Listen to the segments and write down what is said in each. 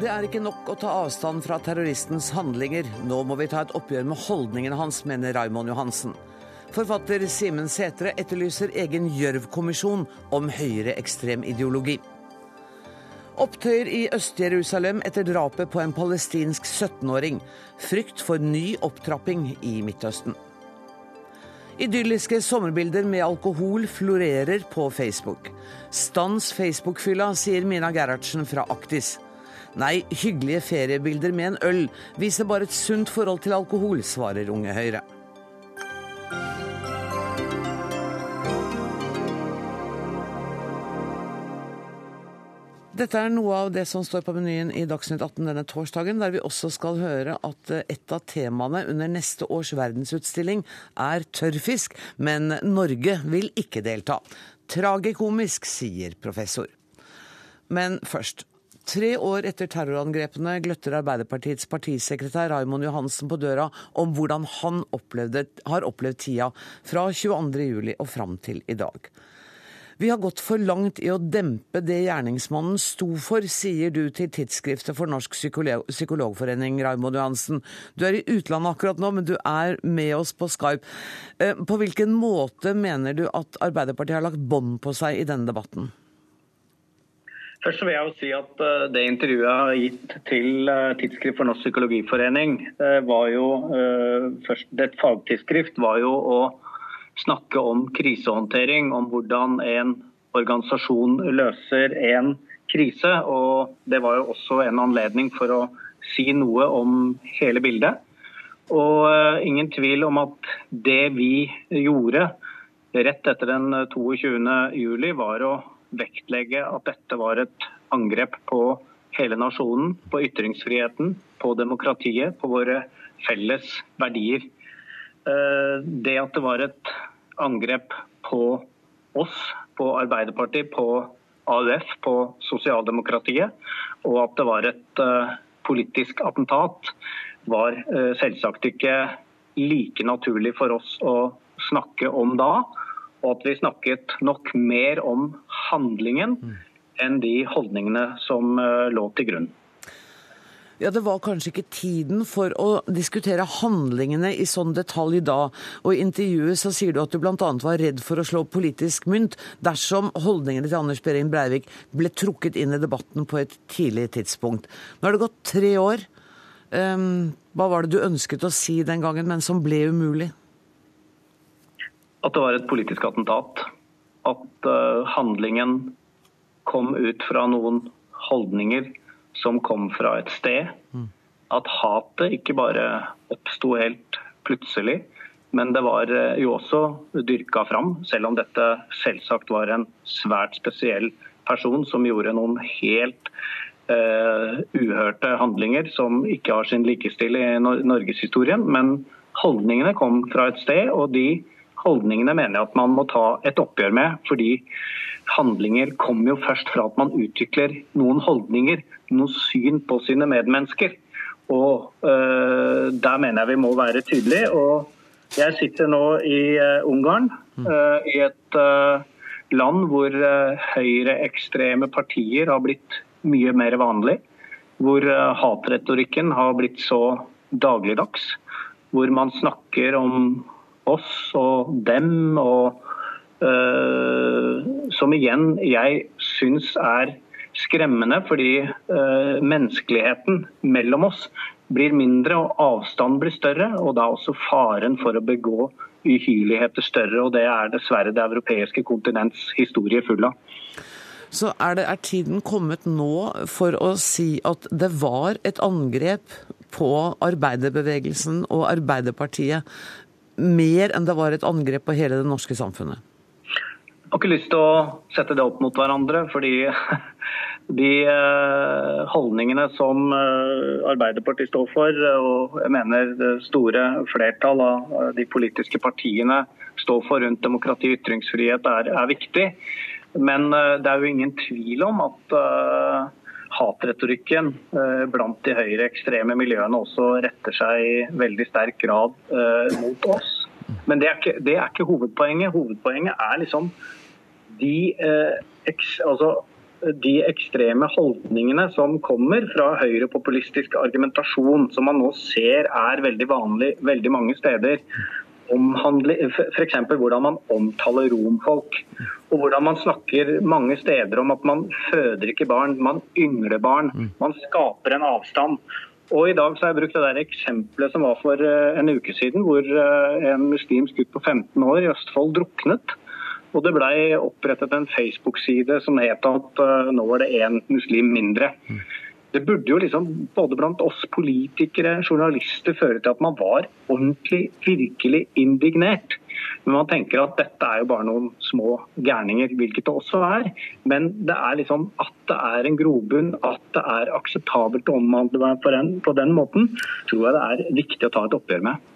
Det er ikke nok å ta avstand fra terroristens handlinger. Nå må vi ta et oppgjør med holdningene hans, mener Raymond Johansen. Forfatter Simen Sætre etterlyser egen Gjørv-kommisjon om høyreekstrem ideologi. Opptøyer i Øst-Jerusalem etter drapet på en palestinsk 17-åring. Frykt for ny opptrapping i Midtøsten. Idylliske sommerbilder med alkohol florerer på Facebook. Stans Facebook-fylla, sier Mina Gerhardsen fra Aktis. Nei, hyggelige feriebilder med en øl viser bare et sunt forhold til alkohol, svarer Unge Høyre. Dette er noe av det som står på menyen i Dagsnytt 18 denne torsdagen, der vi også skal høre at et av temaene under neste års verdensutstilling er tørrfisk, men Norge vil ikke delta. Tragikomisk, sier professor. Men først. Tre år etter terrorangrepene gløtter Arbeiderpartiets partisekretær Raimond Johansen på døra om hvordan han opplevde, har opplevd tida fra 22.07 og fram til i dag. Vi har gått for langt i å dempe det gjerningsmannen sto for, sier du til Tidsskriftet for Norsk Psykolog Psykologforening, Raimond Johansen. Du er i utlandet akkurat nå, men du er med oss på Skype. Eh, på hvilken måte mener du at Arbeiderpartiet har lagt bånd på seg i denne debatten? Først vil jeg jo si at eh, Det intervjuet jeg har gitt til eh, Tidsskrift for Norsk Psykologiforening, eh, var jo først et fagtidsskrift, var jo å snakke om krisehåndtering. Om hvordan en organisasjon løser en krise. og Det var jo også en anledning for å si noe om hele bildet. Og ingen tvil om at det vi gjorde rett etter den 22. juli, var å vektlegge at dette var et angrep på hele nasjonen, på ytringsfriheten, på demokratiet, på våre felles verdier. Eh, det at det var et angrep på oss, på Arbeiderpartiet, på AUF, på sosialdemokratiet, og at det var et eh, politisk attentat, var eh, selvsagt ikke like naturlig for oss å snakke om da og at vi snakket nok mer om handlingen enn de holdningene som eh, lå til grunn. Ja, Det var kanskje ikke tiden for å diskutere handlingene i sånn detalj da. Og I intervjuet så sier du at du bl.a. var redd for å slå politisk mynt dersom holdningene til Anders Behring Breivik ble trukket inn i debatten på et tidlig tidspunkt. Nå har det gått tre år. Um, hva var det du ønsket å si den gangen, men som ble umulig? At det var et politisk attentat. At uh, handlingen kom ut fra noen holdninger som kom fra et sted. Mm. At hatet ikke bare oppsto helt plutselig, men det var uh, jo også dyrka fram. Selv om dette selvsagt var en svært spesiell person som gjorde noen helt uh, uhørte handlinger som ikke har sin likestill i norgeshistorien. Men holdningene kom fra et sted, og de holdningene mener jeg at man må ta et oppgjør med. Fordi handlinger kommer jo først fra at man utvikler noen holdninger, noe syn på sine medmennesker. Og øh, Der mener jeg vi må være tydelige. og Jeg sitter nå i uh, Ungarn, uh, i et uh, land hvor høyreekstreme partier har blitt mye mer vanlig. Hvor hatretorikken har blitt så dagligdags. Hvor man snakker om oss og dem, og uh, som igjen jeg syns er skremmende, fordi uh, menneskeligheten mellom oss blir mindre og avstanden blir større, og da også faren for å begå uhyrligheter større. og Det er dessverre det europeiske kontinents historie full av. Så er, det, er tiden kommet nå for å si at det var et angrep på arbeiderbevegelsen og Arbeiderpartiet mer enn det var et angrep på hele det norske samfunnet? Jeg har ikke lyst til å sette det opp mot hverandre, fordi de eh, holdningene som eh, Arbeiderpartiet står for, og jeg mener det store flertall av de politiske partiene står for rundt demokrati og ytringsfrihet, er, er viktig. Men eh, det er jo ingen tvil om at hatretorikken eh, blant de høyreekstreme miljøene også retter seg i veldig sterk grad eh, mot oss. Men det er, ikke, det er ikke hovedpoenget. Hovedpoenget er liksom de eh, altså de ekstreme holdningene som kommer fra høyrepopulistisk argumentasjon, som man nå ser er veldig vanlig veldig mange steder, f.eks. hvordan man omtaler romfolk. Og hvordan man snakker mange steder om at man føder ikke barn, man yngler barn. Man skaper en avstand. Og I dag så har jeg brukt det der eksempelet som var for eh, en uke siden, hvor eh, en muslimsk gutt på 15 år i Østfold druknet. Og Det ble opprettet en Facebook-side som het at uh, nå var det én muslim mindre. Det burde jo liksom både blant oss politikere, journalister, føre til at man var ordentlig, virkelig indignert. Men man tenker at dette er jo bare noen små gærninger, hvilket det også er. Men det er liksom at det er en grobunn, at det er akseptabelt å omhandle på den, på den måten, tror jeg det er viktig å ta et oppgjør med.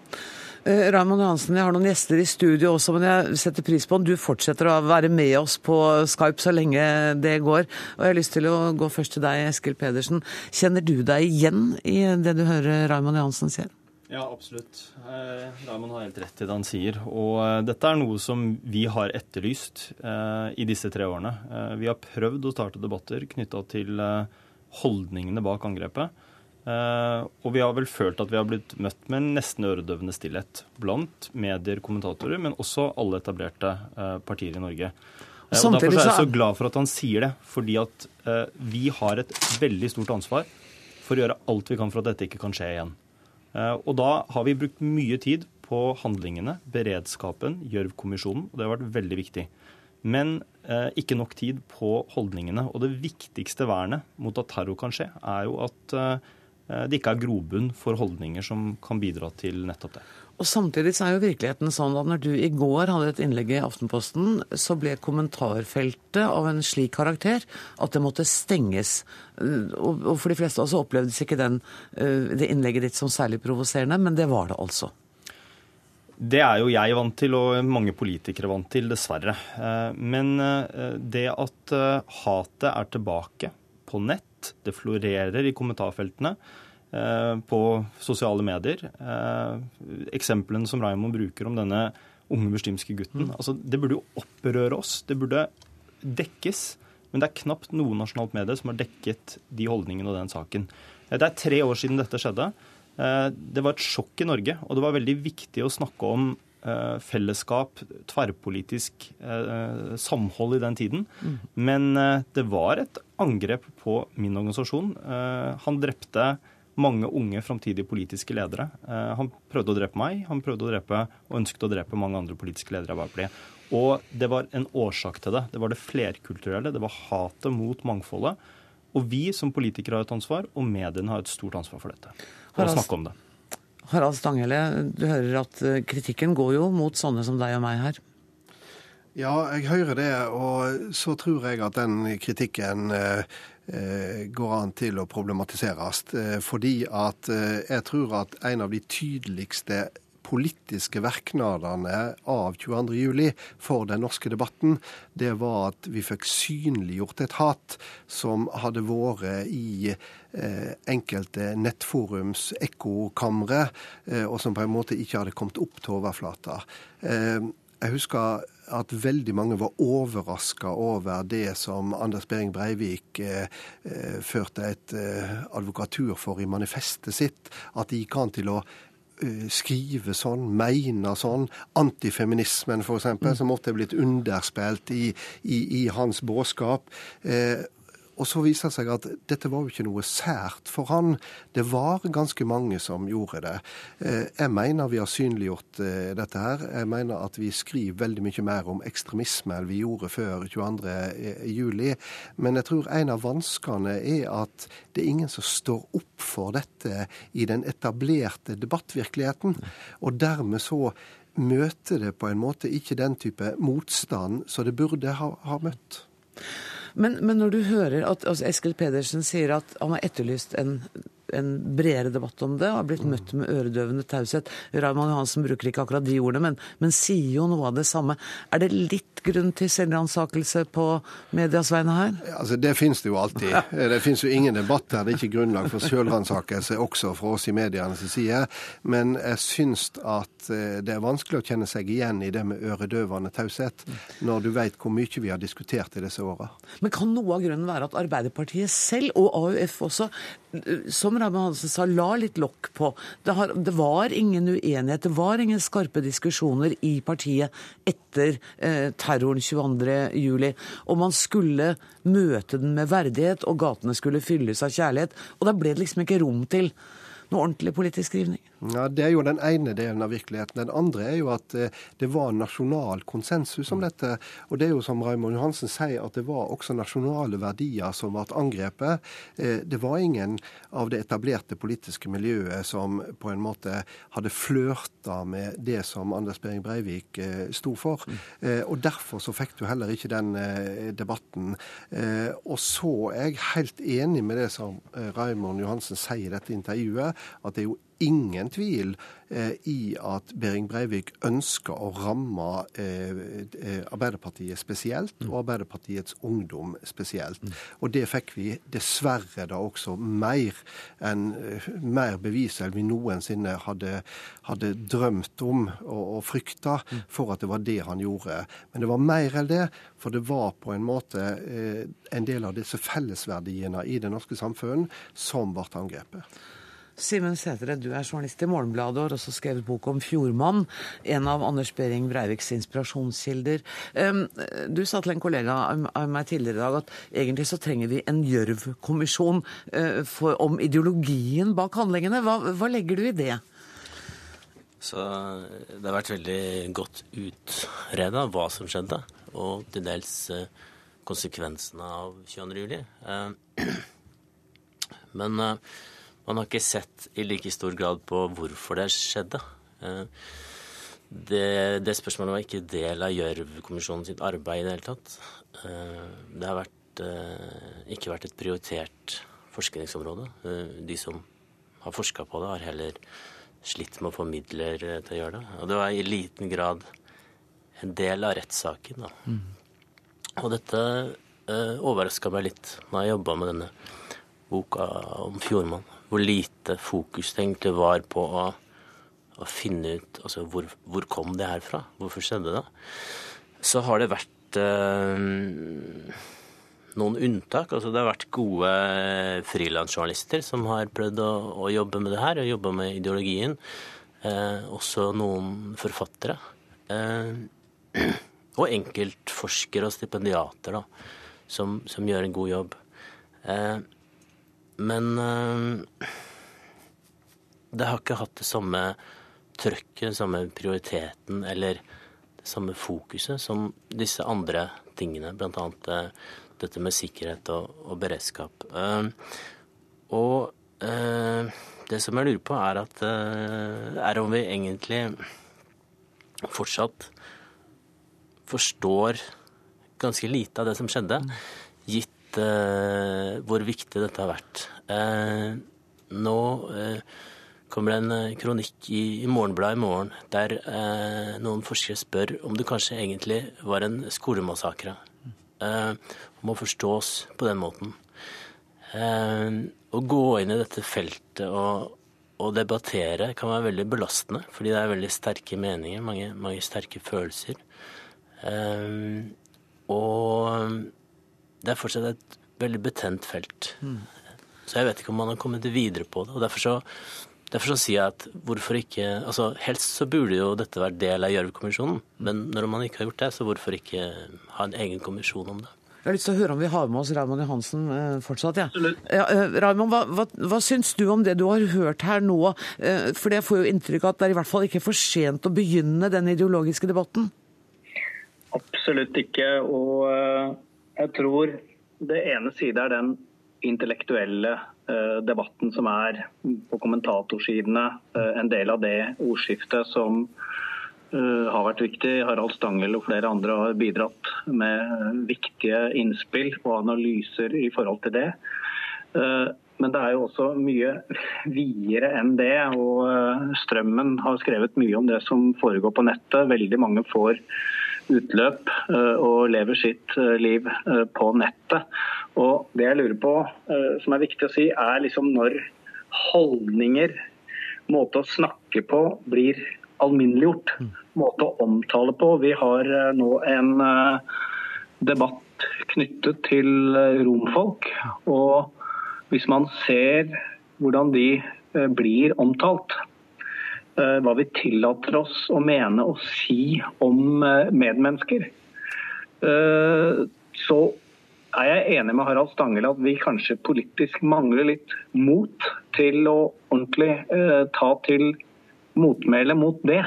Eh, Raymond Johansen, jeg har noen gjester i studio også, men jeg setter pris på om du fortsetter å være med oss på Skype så lenge det går. Og jeg har lyst til å gå først til deg, Eskil Pedersen. Kjenner du deg igjen i det du hører Raymond Johansen sier? Ja, absolutt. Eh, Raymond har helt rett i det han sier. Og eh, dette er noe som vi har etterlyst i disse tre årene. Vi har prøvd å starte debatter knytta til holdningene bak angrepet. Uh, og vi har vel følt at vi har blitt møtt med en nesten øredøvende stillhet blant medier, kommentatorer, men også alle etablerte uh, partier i Norge. Uh, og Derfor er jeg så glad for at han sier det, fordi at vi har et veldig stort ansvar for å gjøre alt vi kan for at dette ikke kan skje igjen. og da har vi brukt mye tid på handlingene, beredskapen, Gjørv-kommisjonen, og det har vært veldig viktig. Men ikke nok tid på holdningene. Og det viktigste vernet mot at terror kan skje, er jo at Eh, det ikke er grobunn for holdninger som kan bidra til nettopp det. Og Samtidig så er jo virkeligheten sånn at når du i går hadde et innlegg i Aftenposten, så ble kommentarfeltet av en slik karakter at det måtte stenges. Eh, og for de fleste også opplevdes ikke den, eh, det innlegget ditt som særlig provoserende, men det var det altså. Det er jo jeg vant til, og mange politikere vant til, dessverre. Men det at hatet er tilbake på nett, det florerer i kommentarfeltene eh, på sosiale medier. Eh, eksemplene som Raymond bruker om denne unge muslimske gutten, mm. altså, det burde jo opprøre oss. Det burde dekkes. Men det er knapt noe nasjonalt medie som har dekket de holdningene og den saken. Eh, det er tre år siden dette skjedde. Det var et sjokk i Norge, og det var veldig viktig å snakke om fellesskap, tverrpolitisk eh, samhold i den tiden. Mm. Men eh, det var et angrep på min organisasjon. Han drepte mange unge framtidige politiske ledere. Han prøvde å drepe meg, han prøvde å drepe og ønsket å drepe mange andre politiske ledere i Arbeiderpartiet. Og det var en årsak til det. Det var det flerkulturelle, det var hatet mot mangfoldet. Og vi som politikere har et ansvar, og mediene har et stort ansvar for dette. For å snakke om det. Harald Stanghelle, du hører at eh, kritikken går jo mot sånne som deg og meg her. Ja, jeg hører det, og så tror jeg at den kritikken eh, eh går an til å problematiseres. Fordi at jeg tror at en av de tydeligste politiske virknadene av 22.07 for den norske debatten, det var at vi fikk synliggjort et hat som hadde vært i eh, enkelte nettforums ekkokamre, eh, og som på en måte ikke hadde kommet opp til overflata. Eh, jeg husker at veldig mange var overraska over det som Anders Behring Breivik eh, førte et eh, advokatur for i manifestet sitt. At det gikk an til å skrive sånn, mene sånn. Antifeminismen, f.eks., mm. som ofte er blitt underspilt i, i, i hans budskap. Eh, og så viser det seg at dette var jo ikke noe sært for han. Det var ganske mange som gjorde det. Eh, jeg mener vi har synliggjort eh, dette her. Jeg mener at vi skriver veldig mye mer om ekstremisme enn vi gjorde før 22.07. Men jeg tror en av vanskene er at det er ingen som står opp for dette i den etablerte debattvirkeligheten. Og dermed så møter det på en måte ikke den type motstand som det burde ha, ha møtt. Men, men, når du hører at altså Eskil Pedersen sier at han har etterlyst en en bredere debatt om det, og har blitt møtt med øredøvende taushet. Raymond Johansen bruker ikke akkurat de ordene, men, men, sier jo noe av det samme. Er det litt grunn til selvransakelse på medias vegne her? Altså, Det finnes det jo alltid. Det finnes jo ingen debatt der det er ikke grunnlag for selvransakelse, også fra oss i medienes side. Men jeg syns at eh, det er vanskelig å kjenne seg igjen i det med øredøvende taushet, når du vet hvor mye vi har diskutert i disse åra. Men kan noe av grunnen være at Arbeiderpartiet selv, og AUF også, som Raymond Hansen sa, la litt lokk på? Det, har, det, var ingen uenighet, det var ingen skarpe diskusjoner i partiet etter eh, terroren 22.07. Og man skulle møte den med verdighet, og gatene skulle fylles av kjærlighet. Og da ble det liksom ikke rom til noe ordentlig politisk skrivning. Ja, Det er jo den ene delen av virkeligheten. Den andre er jo at eh, det var nasjonal konsensus om dette. Og det er jo som Raymond Johansen sier, at det var også nasjonale verdier som ble angrepet. Eh, det var ingen av det etablerte politiske miljøet som på en måte hadde flørta med det som Anders Behring Breivik eh, sto for. Og derfor så fikk du heller ikke den debatten. Og så er jeg helt enig med det som Raymond Johansen sier i dette intervjuet, at det er jo ingen tvil eh, i at Behring Breivik ønsker å ramme eh, eh, Arbeiderpartiet spesielt, og Arbeiderpartiets ungdom spesielt. Og det fikk vi dessverre da også mer enn mer bevis enn vi noensinne hadde, hadde drømt om og, og frykta for at det var det han gjorde. Men det var mer enn det, for det var på en måte en del av disse fellesverdiene i det norske samfunn som ble angrepet. Simen Sætre, du er journalist i Morgenbladet og har også skrevet bok om Fjordmann, en av Anders Behring Breiviks inspirasjonskilder. Du sa til en kollega av meg tidligere i dag at egentlig så trenger vi en Gjørv-kommisjon eh, om ideologien bak handlingene. Hva, hva legger du i det? Så Det har vært veldig godt utreda hva som skjedde, og til dels eh, konsekvensene av 22. juli. Eh, men man har ikke sett i like stor grad på hvorfor det skjedde. Eh, det, det spørsmålet var ikke del av Gjørv-kommisjonen sitt arbeid i det hele tatt. Eh, det har vært, eh, ikke vært et prioritert forskningsområde. De som har forska på det, har heller slitt med å få midler til å gjøre det. Og det var i liten grad en del av rettssaken. Mm. Og dette uh, overraska meg litt når jeg jobba med denne boka om Fjordmann hvor lite fokus det var på å, å finne ut altså, hvor, hvor, kom det her fra? Hvorfor skjedde det? Så har det vært eh, noen unntak. Altså, det har vært gode frilansjournalister som har prøvd å, å, jobbe med det her, og jobbe med ideologien. Eh, også noen forfattere. Eh, og enkeltforskere og stipendiater da, som, som, gjør en god jobb. Eh, men uh, det har ikke hatt det samme trøkket, samme prioriteten eller det samme fokuset som disse andre tingene, bl.a. Uh, eh, dette med sikkerhet og, og beredskap. Uh, og det som jeg lurer på, er, at, er om vi egentlig fortsatt forstår ganske lite av det som skjedde, gitt uh, hvor viktig dette har vært. Eh, nå eh, kommer det en kronikk i, i Morgenbladet i morgen der noen forskere spør om det kanskje egentlig var en skolemassakre. må forstås på den måten. å gå inn i dette feltet og, og debattere kan være veldig belastende, fordi det er veldig sterke meninger, mange, mange sterke følelser. og det er fortsatt et veldig betent felt. Mm. Så jeg vet ikke om man har kommet videre på det. og Derfor så, derfor så sier jeg at hvorfor ikke altså Helst så burde jo dette vært del av Gjørv-kommisjonen, men når man ikke har gjort det, så hvorfor ikke ha en egen kommisjon om det? Jeg har lyst til å høre om vi har med oss Raymond Johansen eh, fortsatt. Ja. Ja, eh, Raymond, hva, hva, hva, syns du om det du har hørt her nå? Eh, for det får jo inntrykk av at det er i hvert fall ikke for sent å begynne den ideologiske debatten? Absolutt ikke. Og jeg tror det ene side er den intellektuelle uh, debatten som er på kommentatorsidene. Uh, en del av det ordskiftet som uh, har vært viktig. Harald Stangel og flere andre har bidratt med viktige innspill og analyser i forhold til det. Men det er jo også mye videre enn det. og eh, Strømmen har skrevet mye om det som foregår på nettet. Veldig mange får utløp eh, og lever sitt eh, liv på nettet. Og Det jeg lurer på, som er viktig å si, er liksom når holdninger, måte å snakke på, blir alminneliggjort. Måte å omtale på. Vi har nå en debatt knyttet til romfolk. og hvis man ser hvordan de eh, blir omtalt, eh, hva vi tillater oss å mene og si om eh, medmennesker, så er jeg enig med Harald Stangel at vi kanskje politisk mangler litt mot til å ordentlig ta til motmæle mot det.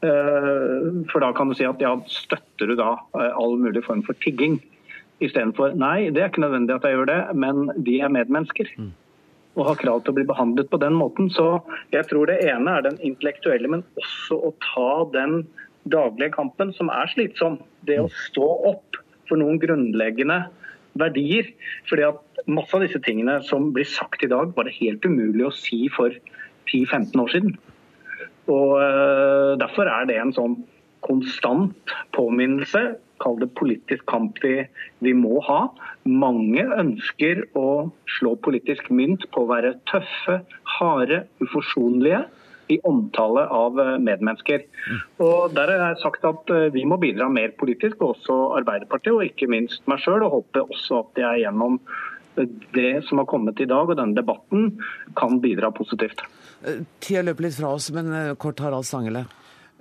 For da kan du si at ja, støtter du da all mulig form for tigging? Istedenfor nei, det er ikke nødvendig at jeg gjør det, men de er medmennesker. Mm. Og har krav til å bli behandlet på den måten. Så jeg tror det ene er den intellektuelle, men også å ta den daglige kampen, som er slitsom. Det å stå opp for noen grunnleggende verdier. Fordi at masse av disse tingene som blir sagt i dag, var det helt umulig å si for 10-15 år siden. Og uh, Derfor er det en sånn konstant påminnelse kall det politisk kamp vi, vi, må ha. Mange ønsker å slå politisk mynt på å være tøffe, harde, uforsonlige i omtale av eh, medmennesker. Og Der har jeg sagt at eh, vi må bidra mer politisk, også Arbeiderpartiet og ikke minst meg sjøl. Og håper også at jeg gjennom det som har kommet i dag og denne debatten, kan bidra positivt. Eh, tida løper litt fra oss, men kort Harald Stangele.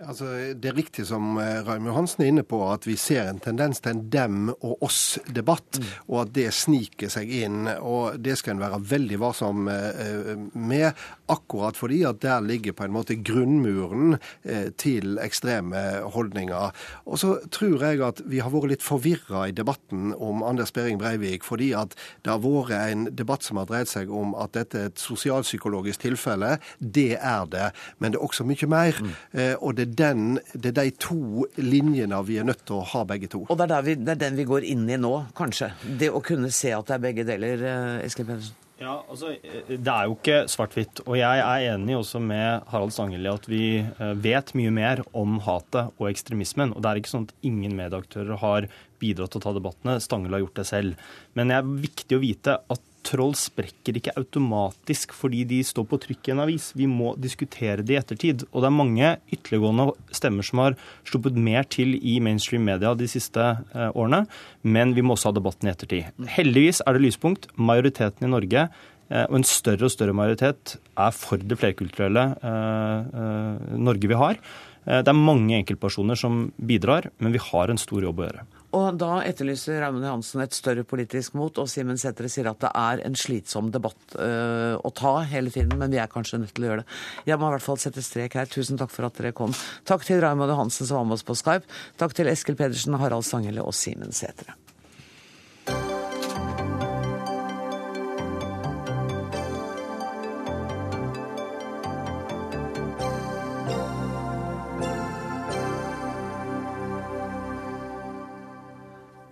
Altså, det er riktig som eh, Raymond Hansen er inne på, at vi ser en tendens til en dem og oss-debatt, mm. og at det sniker seg inn. og Det skal en være veldig varsom eh, med, akkurat fordi at der ligger på en måte grunnmuren eh, til ekstreme holdninger. Og så tror jeg at vi har vært litt forvirra i debatten om Anders Behring Breivik, fordi at det har vært en debatt som har dreid seg om at dette er et sosialpsykologisk tilfelle. Det er det, men det er også mye mer. Mm. og det er, den, det er de to linjene vi er nødt til å ha begge to. Og det er, vi, det er, den vi går inn i nå, kanskje? Det å kunne se at det er begge deler, eh, Eskil Pedersen? Ja, altså, Det er jo ikke svart-hvitt. Og jeg er enig også med Harald Stanghelle at vi eh, vet mye mer om hatet og ekstremismen. Og det er ikke sånn at ingen medieaktører har bidratt til å ta debattene. Stanghelle har gjort det selv. Men det er viktig å vite at troll sprekker ikke automatisk fordi de står på trykk i en avis. Vi må diskutere det i ettertid. Og det er mange ytterliggående stemmer som har sluppet mer til i mainstream media de siste eh, årene, men vi må også ha debatten i ettertid. Heldigvis er det lyspunkt. Majoriteten i Norge eh, og en større og større majoritet er for det flerkulturelle eh, Norge vi har. Eh, det er mange enkeltpersoner som bidrar, men vi har en stor jobb å gjøre. Og da etterlyser Raymond Johansen et større politisk mot, og Simen Sætre sier at det er en slitsom debatt uh, å ta hele tiden, men vi er kanskje nødt til å gjøre det. Jeg må i hvert fall sette strek her. Tusen takk for at dere kom. Takk til Raymond Johansen som var med oss på Skype. Takk til Eskil Pedersen, Harald Sangele og Simen Sætre.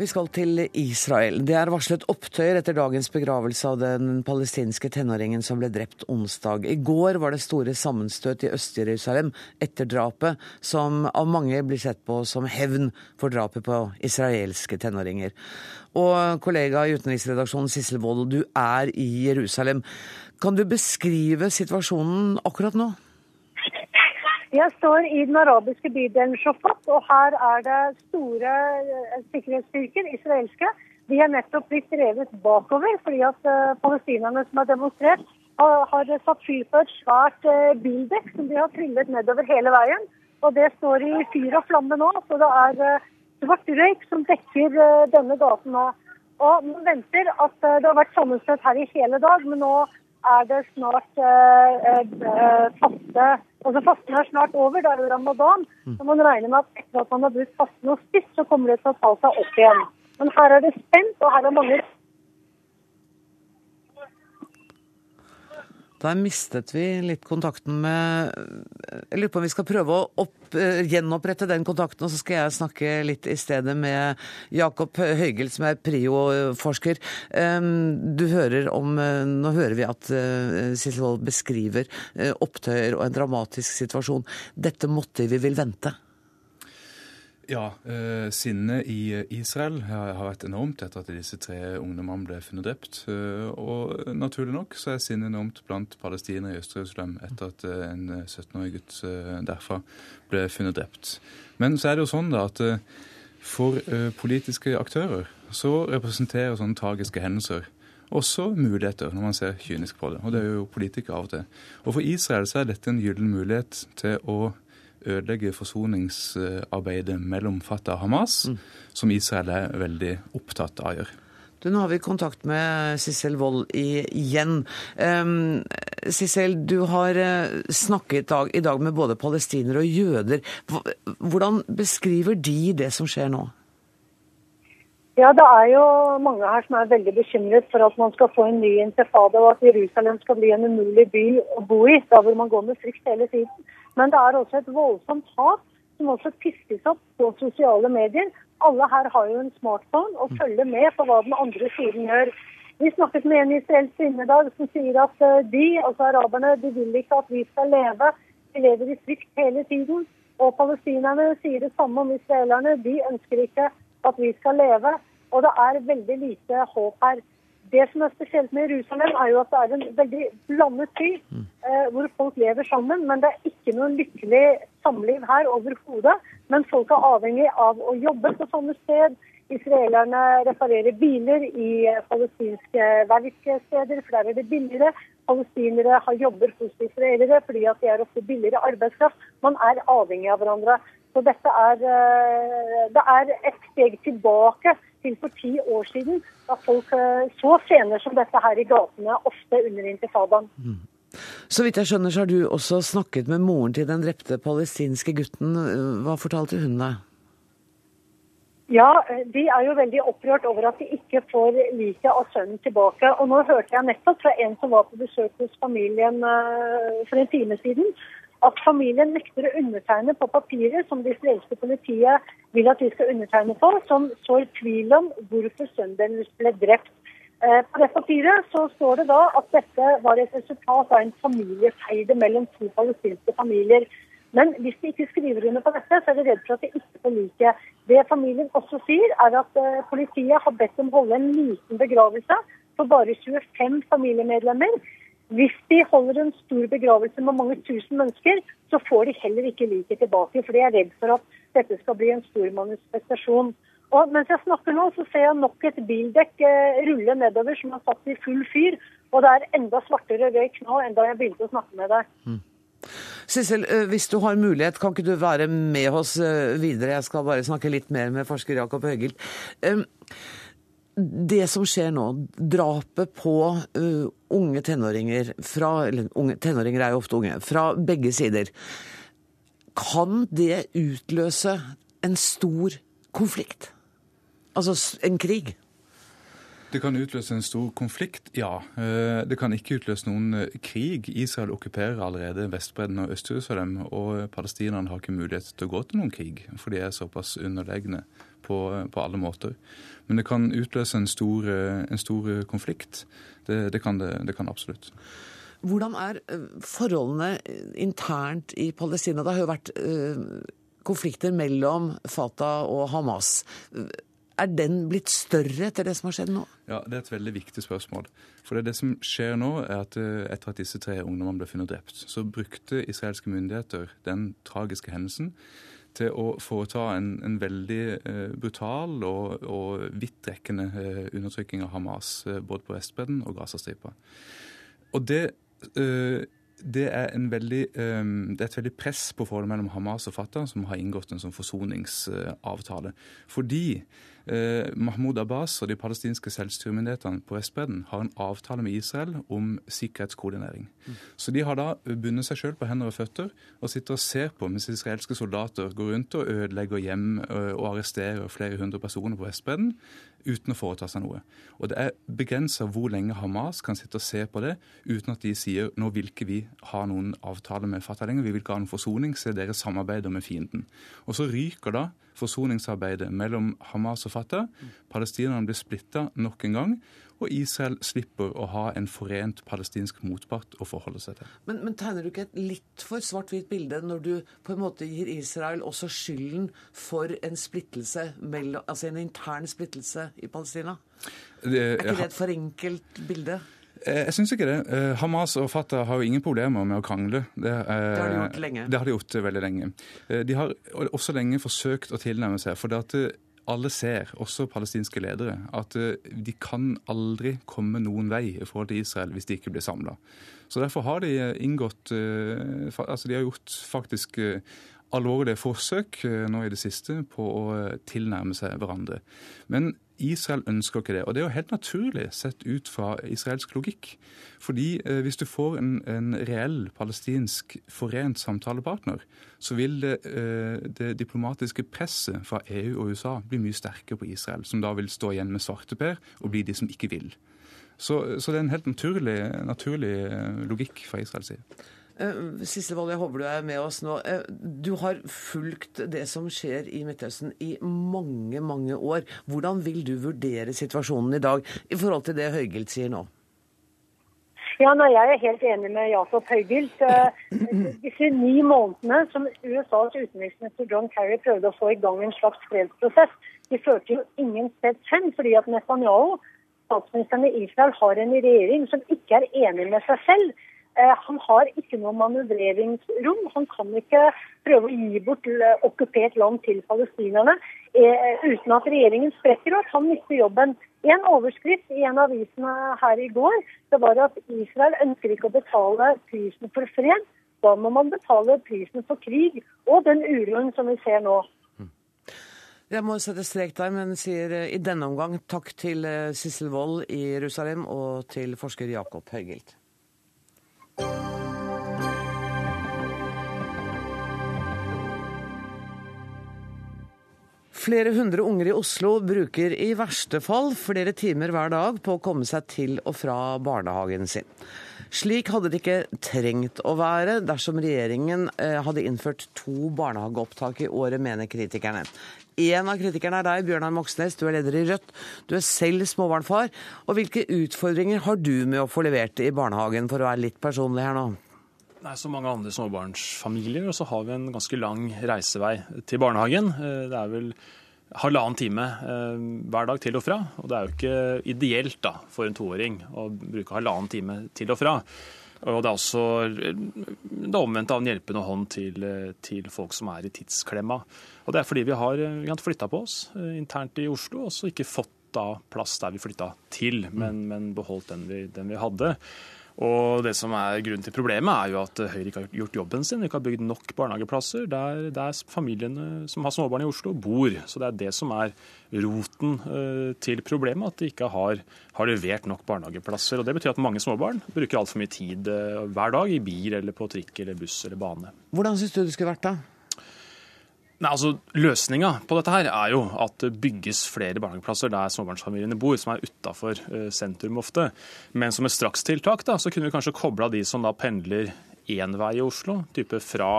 Vi skal til Israel. Det er varslet opptøyer etter dagens begravelse av den palestinske tenåringen som ble drept onsdag. I går var det store sammenstøt i Øst-Jerusalem etter drapet, som av mange blir sett på som hevn for drapet på israelske tenåringer. Og kollega i utenriksredaksjonen Sissel Wold, du er i Jerusalem. Kan du beskrive situasjonen akkurat nå? Jeg står i den arabiske bydelen Shofat, og her er det store eh, sikkerhetsstyrker, israelske. De er nettopp blitt drevet bakover fordi at uh, palestinerne som har demonstrert, har, satt fyr på et svært uh, bildekk som de har trillet nedover hele veien. Og det står i fyr og flamme nå, så det er svart røyk som dekker denne gaten nå. Og man venter at det har vært sammenstøt her i hele dag, men nå er det snart faste Altså Fasten er snart over, det er jo ramadan. Mm. Så man regner med at etter at man har brukt fasten og spist, så kommer det til å ta seg opp igjen. Men her er det spent, og her er mange Der mistet vi litt kontakten med Jeg lurer på om vi skal prøve å opp, gjenopprette den kontakten, og så skal jeg snakke litt i stedet med Jakob Høygel, som er PRIO-forsker. Du hører om Nå hører vi at Sissel Wold beskriver opptøyer og en dramatisk situasjon. Dette måtte vi vil vente? Ja, eh, sinnet i Israel har vært enormt etter at disse tre ungdommene ble funnet drept. Eh, og naturlig nok så er sinnet enormt blant palestinere i Øst-Jerusalem etter at eh, en 17-årig gutt eh, derfra ble funnet drept. Men så er det jo sånn da at for politiske aktører så representerer sånne tragiske hendelser også muligheter, når man ser kynisk på det. Og det er jo politikere av og til. Og for Israel så er dette en gyllen mulighet til å ødelegge forsoningsarbeidet mellom Fatah og Hamas, mm. som Israel er veldig opptatt av å gjøre. Du, nå har vi kontakt med Sissel Wold igjen. Um, Sissel, du har eh, snakket dag, i dag med både palestinere og jøder. Hvordan beskriver de det som skjer nå? Ja, Det er jo mange her som er veldig bekymret for at man skal få en ny intifada, og at Jerusalem skal bli en umulig by å bo i, da hvor man går med frykt hele tiden. Men det er også et voldsomt hat som også piskes opp på sosiale medier. Alle her har jo en smartphone og følger med på hva den andre siden gjør. Vi snakket med en israelsk kvinne i dag som sier at eh, de, altså araberne, de vil ikke at vi skal leve. De lever i frykt hele tiden. Og palestinerne sier det samme om israelerne. De ønsker ikke at vi skal leve. Og det er veldig lite håp her. Det som er spesielt med Jerusalem, er jo at det er en veldig blandet by mm. eh, hvor folk lever sammen. Men det er ikke noe lykkelig samliv her overhodet. Men folk er avhengig av å jobbe på sånne sted. Israelerne reparerer biler i eh, palestinske verksteder, for der er det billigere. Palestinere har jobber hos israelere fordi at de er ofte billigere arbeidskraft. Man er avhengig av hverandre. Så dette er, eh, det er et steg tilbake til for ti år siden, da folk eh, så scener som dette her i gatene, ofte under intifadaen. Mm. Så vidt jeg skjønner, så har du også snakket med moren til den drepte palestinske gutten. Hva fortalte hun deg? Ja, de er jo veldig opprørt over at de ikke får liket av sønnen tilbake. Og nå hørte jeg nettopp fra en som var på besøk hos familien eh, for en time siden, at familien nekter å undertegne på papiret som det israelske politiet vil at de skal undertegne på, som sår tvil om hvorfor sønnen deres ble drept. Eh, på det papiret så står det da at dette var et resultat av en familiefeide mellom to palestinske familier. Men hvis de ikke skriver under på dette, så er de redd for at de ikke får like. Det familien også sier, er at eh, politiet har bedt dem holde en liten begravelse for bare 25 familiemedlemmer. Hvis de holder en stor begravelse med mange tusen mennesker, så får de heller ikke liket tilbake. For de er redd for at dette skal bli en stor manifestasjon. Og mens jeg snakker nå, så ser jeg nok et bildekk eh, rulle nedover som er satt i full fyr. Og det er enda svartere røyk nå enn da jeg begynte å snakke med deg. Mm. Sissel, eh, hvis du har mulighet, kan ikke du være med oss eh, videre? Jeg skal bare snakke litt mer med forsker Jakob Høgild. Det som skjer nå, drapet på uh, unge tenåringer fra Eller unge, tenåringer er jo ofte unge. Fra begge sider. Kan det utløse en stor konflikt? Altså en krig? Det kan utløse en stor konflikt, ja. Eh, det kan ikke utløse noen eh, krig. Israel okkuperer allerede Vestbredden og Øst-Jerusalem, og palestinerne har ikke mulighet til å gå til noen krig, for de er såpass underlegne på, på alle måter. Men det kan utløse en stor, en stor konflikt. Det, det, kan det, det kan absolutt. Hvordan er eh, forholdene internt i Palestina? Det har jo vært konflikter mellom Fatah og Hamas. Er den blitt større etter det som har skjedd nå? Ja, Det er et veldig viktig spørsmål. For det, det som skjer nå, er at eh, etter at disse tre ungdommene ble funnet drept, så brukte israelske myndigheter den tragiske hendelsen til å foreta en, en veldig eh, brutal og, og vidtrekkende eh, undertrykking av Hamas, eh, både på Vestbredden og Gazastripa. Og det det er, veldig, det er, et veldig press på forholdet mellom Hamas og Fatah, som har inngått en sånn forsoningsavtale. Fordi Mahmoud Abbas og de palestinske selvstyremyndighetene på Vestbredden har en avtale med Israel om sikkerhetskoordinering. Så de har da bundet seg sjøl på hender og føtter og sitter og ser på mens israelske soldater går rundt og ødelegger hjem eh, og arresterer flere hundre personer på Vestbredden uten å foreta seg noe. Og det er begrensa hvor lenge Hamas kan sitte og se på det uten at de sier nå vil ikke vi ha noen avtale med Fatah lenger, vi vil ikke ha noen forsoning, se dere samarbeider med fienden. Og så ryker da forsoningsarbeidet mellom Hamas og Fatah. Palestinerne blir splitta nok en gang og Israel slipper å ha en forent palestinsk motpart å forholde seg til. Men, men tegner du ikke et litt for svart-hvitt bilde når du på en måte gir Israel også skylden for en splittelse, mellom, altså en intern splittelse i Palestina? Det, er ikke det et for enkelt bilde? Eh, jeg syns ikke det. Eh, Hamas og Fatah har jo ingen problemer med å krangle. Det, det, har de gjort lenge. Det har de gjort veldig lenge. Eh, de har også lenge forsøkt å tilnærme seg. for det at alle ser, også palestinske ledere, at eh, de kan aldri komme noen vei i forhold til Israel hvis de ikke blir samla. Så derfor har de eh, inngått eh, Altså de har gjort faktisk alvorlige forsøk nå i det siste på å tilnærme seg hverandre. Men Israel ønsker ikke det. Og det er jo helt naturlig sett ut fra israelsk logikk. Fordi eh, hvis du får en, en, reell palestinsk forent samtalepartner, så vil det, eh, det, diplomatiske presset fra EU og USA bli mye sterkere på Israel, som da vil stå igjen med svarteper og bli de som ikke vil. Så, så det er en helt naturlig, naturlig eh, logikk fra Israels side. Uh, Sissel Wold, jeg håper du er med oss nå. Uh, du har fulgt det som skjer i Midtøsten i mange, mange år. Hvordan vil du vurdere situasjonen i dag i forhold til det Høygilt sier nå? Ja, nei, Jeg er helt enig med Jakob Høygilt. Uh, disse ni månedene som USAs utenriksminister John Kerry prøvde å få i gang en slags fredsprosess, de førte jo ingen sted hen. fordi at Netanyahu, statsministeren i Israel, har en regjering som ikke er enig med seg selv. Eh, han har ikke noe manøvreringsrom. Han kan ikke prøve å gi bort okkupert land til palestinerne eh, uten at regjeringen sprekker og at han mister jobben. En overskrift i en av avisene her i går det var at Israel ønsker ikke å betale prisen for fred. Da må man betale prisen for krig og den uroen som vi ser nå. Jeg må sette strek der, men sier eh, i denne omgang takk til Sissel Wold i Jerusalem og til forsker Jakob Høygilt. Flere hundre unger i Oslo bruker i verste fall flere timer hver dag på å komme seg til og fra barnehagen sin. Slik hadde det ikke trengt å være dersom regjeringen eh, hadde innført to barnehageopptak i året, mener kritikerne. En av kritikerne er deg, Bjørnar Moxnes. Du er leder i Rødt. Du er selv småbarnfar. Og hvilke utfordringer har du med å få levert i barnehagen, for å være litt personlig her nå? Nei, Som mange andre småbarnsfamilier så har vi en ganske lang reisevei til barnehagen. Eh, det er vel halvannen time eh, hver dag til og fra. Og det er jo ikke ideelt da, for en toåring å bruke halvannen time til og fra. Og det er også det omvendte av en hjelpende hånd til, til, folk som er i tidsklemma. Og det er fordi vi har, vi flytta på oss eh, internt i Oslo, og ikke fått da plass der vi flytta til, men, men beholdt den vi, den vi hadde. Og det som er Grunnen til problemet er jo at Høyre ikke har gjort jobben sin. Ikke har bygd nok barnehageplasser der, der familiene som har småbarn i Oslo, bor. Så det er det som er roten uh, til problemet, at de ikke har, har, levert nok barnehageplasser. Og Det betyr at mange småbarn bruker altfor mye tid uh, hver dag i bil eller på trikk eller buss eller bane. Hvordan syns du det skulle vært da? Nei, altså Løsninga på dette her er jo at det bygges flere barnehageplasser der småbarnsfamiliene bor, som er utafor uh, sentrum ofte. Men som et strakstiltak da, så kunne vi kanskje kobla de som da pendler én vei i Oslo, type fra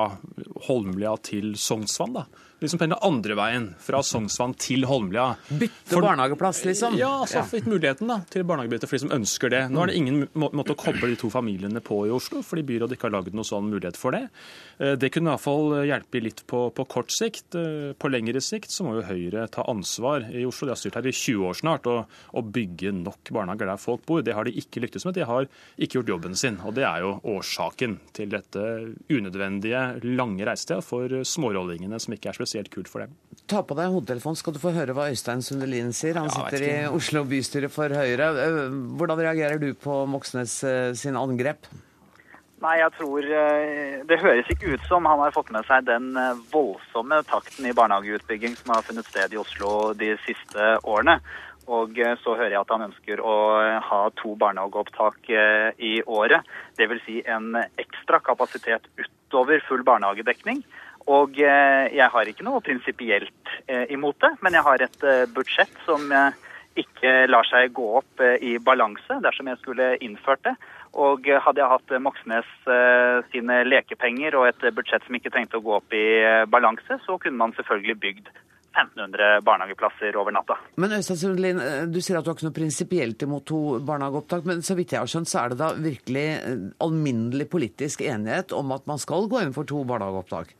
Holmlia til Sognsvann. da, de som pendler andre veien, fra Sognsvann til Holmlia. Bytte for, barnehageplass, liksom? Ja, altså ja. muligheten da, til barnehagebytte for de som ønsker det. Nå er det ingen må måte å koble de to familiene på i Oslo, fordi byrådet ikke har lagd noen sånn mulighet for det. Eh, det kunne i hvert fall hjelpe litt på, på, kort sikt. Eh, på lengre sikt så må jo Høyre ta ansvar i Oslo. De har styrt her i 20 år snart og, og bygge nok barnehager der folk bor. Det har de ikke lyktes med. De har ikke gjort jobben sin. Og det er jo årsaken til dette unødvendige lange reisetida for smårollingene som ikke er spesielt spesielt kult for dem. Ta på deg hodetelefonen, skal du få høre hva Øystein Sundelin sier. Han sitter i Oslo bystyre for Høyre. Eh, hvordan reagerer du på Moxnes eh, sin angrep? Nei, jeg tror eh, Det høres ikke ut som han har fått med seg den voldsomme takten i barnehageutbygging som har funnet sted i Oslo de siste årene. Og så hører jeg at han ønsker å ha to barnehageopptak i året. Dvs. Si en ekstra kapasitet utover full barnehagedekning. Og jeg har ikke noe prinsipielt imot det, men jeg har et budsjett som ikke lar seg gå opp i balanse dersom jeg skulle innført det. Og hadde jeg hatt Moxnes eh, sine lekepenger og et budsjett som ikke trengte å gå opp i eh, balanse, så kunne man selvfølgelig bygd 1500 barnehageplasser over natta. Men Øystein Sundlin, eh, du sier at du har ikke noe prinsipielt imot to barnehageopptak. Men så vidt jeg har skjønt, så er det da virkelig alminnelig politisk enighet om at man skal gå inn for to barnehageopptak?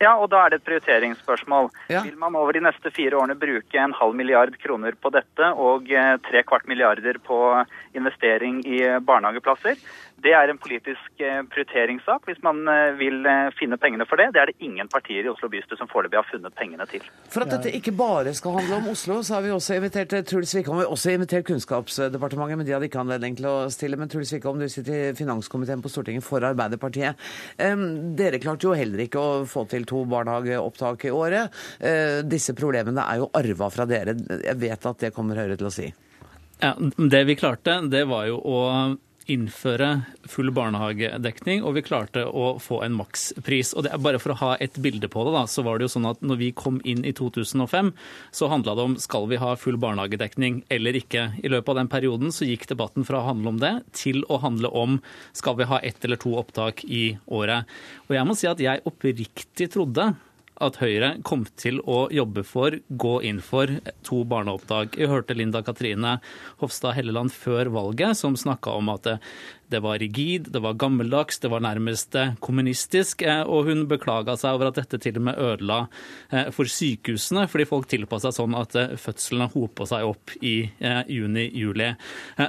Ja, og da er det et prioriteringsspørsmål. Ja. Vil man over de neste fire årene bruke en halv milliard kroner på dette og tre kvart milliarder på investering i barnehageplasser? Det er en politisk eh, prioriteringssak hvis man eh, vil eh, finne pengene for det. Det er det ingen partier i Oslo bystyre som foreløpig har funnet pengene til. For at dette ikke bare skal handle om Oslo, så har vi også invitert Truls Wickholm. Vi har også invitert Kunnskapsdepartementet, men de hadde ikke anledning til å stille. Men Truls Wickholm, du sitter i finanskomiteen på Stortinget for Arbeiderpartiet. Dere klarte jo heller ikke å få til to barnehageopptak i året. Disse problemene er jo arva fra dere. Jeg vet at det kommer Høyre til å si. Ja, Det vi klarte, det var jo å innføre full barnehagedekning, og vi klarte å få en makspris. Og det er Bare for å ha et bilde på det, da, så var det jo sånn at når vi kom inn i 2005, så handla det om skal vi ha full barnehagedekning eller ikke. I løpet av den perioden så gikk debatten fra å handle om det til å handle om skal vi ha ett eller to opptak i året. Og jeg må si at jeg oppriktig trodde at Høyre kom til å jobbe for, gå inn for, to barneopptak. Jeg hørte Linda Katrine Hofstad Helleland før valget som snakka om at det var rigid, det var gammeldags, det var nærmest eh, kommunistisk. Eh, og hun beklaga seg over at dette til og med ødela eh, for sykehusene, fordi folk tilpassa sånn at fødslene hopa seg opp i juni-juli.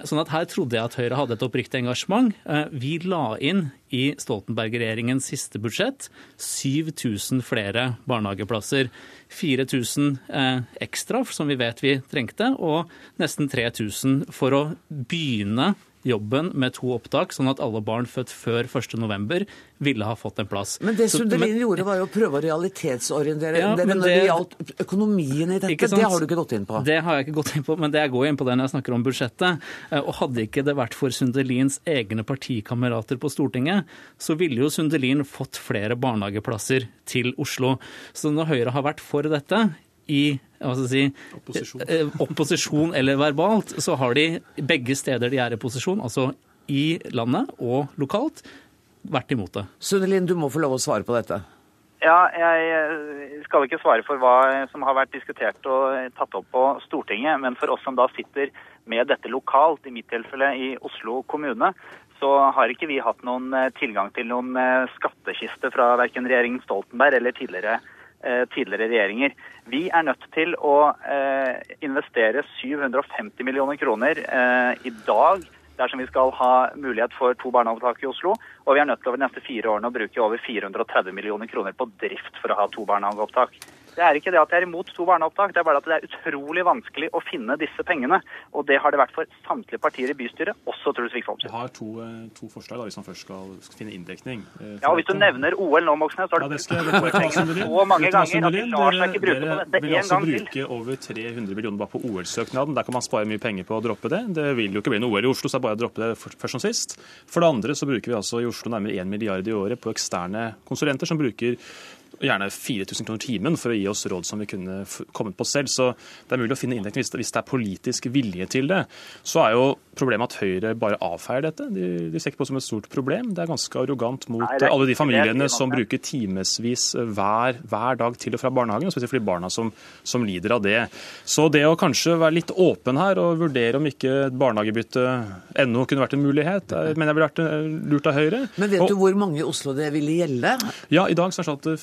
Sånn at her trodde jeg at Høyre hadde et oppriktig engasjement. Vi la inn i Stoltenberg-regjeringens siste budsjett 7000 flere barnehageplasser. 4000 ekstra, som vi vet vi trengte, og nesten 3000 for å begynne jobben med to opptak, sånn at alle barn født før 1.11. ville ha fått en plass. Men det Sundelin gjorde, var jo å prøve å realitetsorientere ja, dere når det, gjaldt økonomien i dette. Det har du ikke gått inn på? Det har jeg ikke gått inn på, men det jeg går inn på det når jeg snakker om budsjettet. Eh, og hadde ikke det vært for Sundelins egne partikamerater på Stortinget, så ville jo Sundelin fått flere barnehageplasser til Oslo. Så når Høyre har vært for dette i si, opposisjon. Eh, opposisjon. eller verbalt, så har de begge steder de er i posisjon, altså i landet og lokalt, vært imot det. Sunnelin, du må få lov å svare på dette. Ja, jeg eh, skal ikke svare for hva som har vært diskutert og tatt opp på Stortinget. Men for oss som da sitter med dette lokalt, i mitt tilfelle i Oslo kommune, så har ikke vi hatt noen eh, tilgang til noen skattkiste fra verken regjeringen Stoltenberg eller tidligere Eh, tidligere regjeringer. Vi er nødt til å eh, investere 750 millioner kroner eh, i dag dersom vi skal ha mulighet for to barnehageopptak i Oslo. Og vi er nødt til over de neste fire årene å bruke over 430 millioner kroner på drift for å ha to barnehageopptak. Det er ikke det at jeg er imot to barneopptak, det er bare at det er utrolig vanskelig å finne disse pengene. Og det har det vært for samtlige partier i bystyret, også Truls Wickholm. Jeg har to, eh, to, forslag da, hvis man først skal, skal finne inndekning. Eh, ja, og Hvis du nevner OL nå, Moxnes, så har du brukt det så mange ganger at de lar seg ikke bruke på dette én altså gang til. Dere vil bruke over 300 millioner bare på OL-søknaden. Der kan man spare mye penger på å droppe det. Det vil jo ikke bli noe OL i Oslo, så det er bare å droppe det først som sist. For det andre så bruker vi altså i Oslo nærmere 1 milliard i året på eksterne konsulenter som bruker gjerne 4000 kroner timen for å gi oss råd som vi kunne kommet på selv. Så det er mulig å finne inndekning hvis, det er politisk vilje til det. Så er jo problemet at Høyre bare avfeier dette. De, de ser ikke på det som et stort problem. Det er ganske arrogant mot Nei, alle de familiene som bruker timevis hver, hver, dag til og fra barnehagen, og spesielt for de barna som, som, lider av det. Så det å kanskje være litt åpen her og vurdere om ikke barnehagebytte ennå kunne vært en mulighet, mener jeg ville vært eh, lurt av Høyre. Men vet og, du hvor mange i Oslo det ville gjelde? Ja, i dag så er det sånn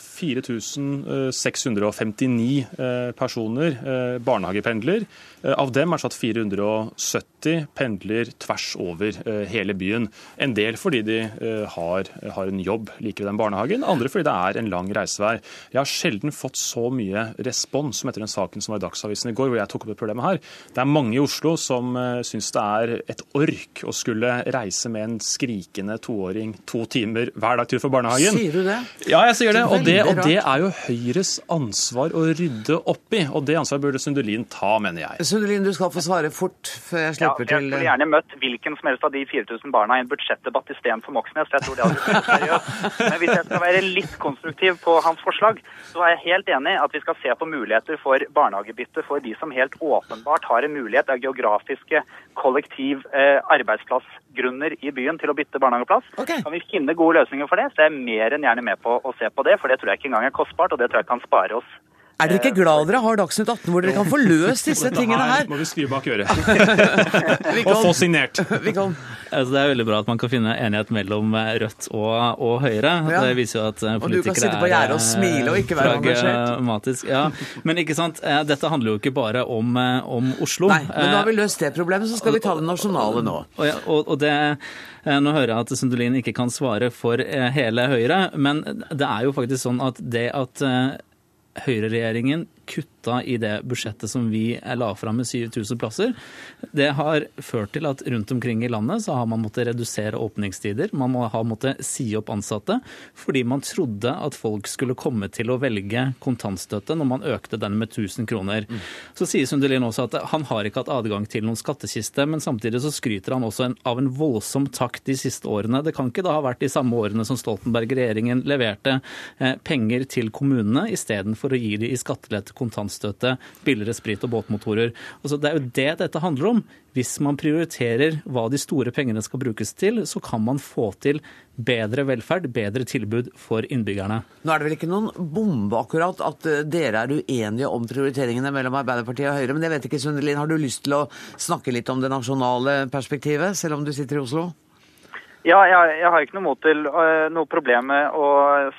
4659 eh, personer eh, barnehagependler. Av dem er det satt 470 pendler tvers over eh, hele byen. En del fordi de eh, har, har en jobb like ved den barnehagen, andre fordi det er en lang reisevei. Jeg har sjelden fått så mye respons som etter den saken som var i Dagsavisen i går, hvor jeg tok opp det problemet her. Det er mange i Oslo som uh, syns det er et ork å skulle reise med en skrikende toåring to timer hver dag til for barnehagen. Sier du det? Ja, jeg sier det. Og det, og det er jo Høyres ansvar å rydde opp i. Og det ansvaret burde Sundelin ta, mener jeg. Sundelin, du skal få svare fort før jeg Ja, slipper jeg til skulle gjerne møtt hvilken som helst av de 4000 barna i en budsjettdebatt istedenfor Moxnes. Jeg tror det hadde vært seriøst. Men hvis jeg skal være litt konstruktiv på hans forslag, så er jeg helt enig at vi skal se på muligheter for barnehagebytte for de som helt åpenbart har en mulighet av geografiske kollektiv eh, arbeidsplassgrunner i byen til å bytte barnehageplass. Kan vi finne gode løsninger for det, så er jeg mer enn gjerne med på å se på det, for det tror jeg ikke engang er kostbart, og det tror jeg kan spare oss Er dere ikke glad dere har Dagsnytt 18 hvor dere kan få løst disse tingene her? må vi skrive bak øret. Og få signert. Altså, det er veldig bra at man kan finne enighet mellom eh, Rødt og, og Høyre. Ja. Det viser jo at politikere er Og du kan sitte på gjerdet og eh, smile og ikke være engasjert. Ja. Men ikke sant, eh, dette handler jo ikke bare om, eh, om Oslo. Nei, men nå har vi løst det problemet, så skal vi ta det nasjonale nå. Og, ja, og, og det, eh, Nå hører jeg at Sundelin ikke kan svare for eh, hele Høyre, men det er jo faktisk sånn at det at eh, høyreregjeringen kutta i det budsjettet som vi la fram med 7000 plasser, det har ført til at rundt omkring i landet så har man måttet redusere åpningstider. Man må ha måttet si opp ansatte fordi man trodde at folk skulle komme til å velge kontantstøtte når man økte den med 1000 kroner. Så sier Sundelin også at han har ikke hatt adgang til noen skattkiste, men samtidig så skryter han også av en voldsom takt de siste årene. Det kan ikke da ha vært de samme årene som Stoltenberg-regjeringen leverte eh, penger til kommunene istedenfor å gi de i skattelette, kontantstøtte, billigere sprit og båtmotorer. Altså, det er jo det dette handler om. Hvis man prioriterer hva de store pengene skal brukes til, så kan man få til bedre velferd, bedre tilbud for innbyggerne. Nå er det vel ikke noen bombe akkurat at eh, dere er uenige om prioriteringene mellom Arbeiderpartiet og Høyre, men jeg vet ikke, Sundelin, har du lyst til å snakke litt om det nasjonale perspektivet, selv om du sitter i Oslo? Ja, jeg, jeg har ikke noe, mot til, uh, noe problem med å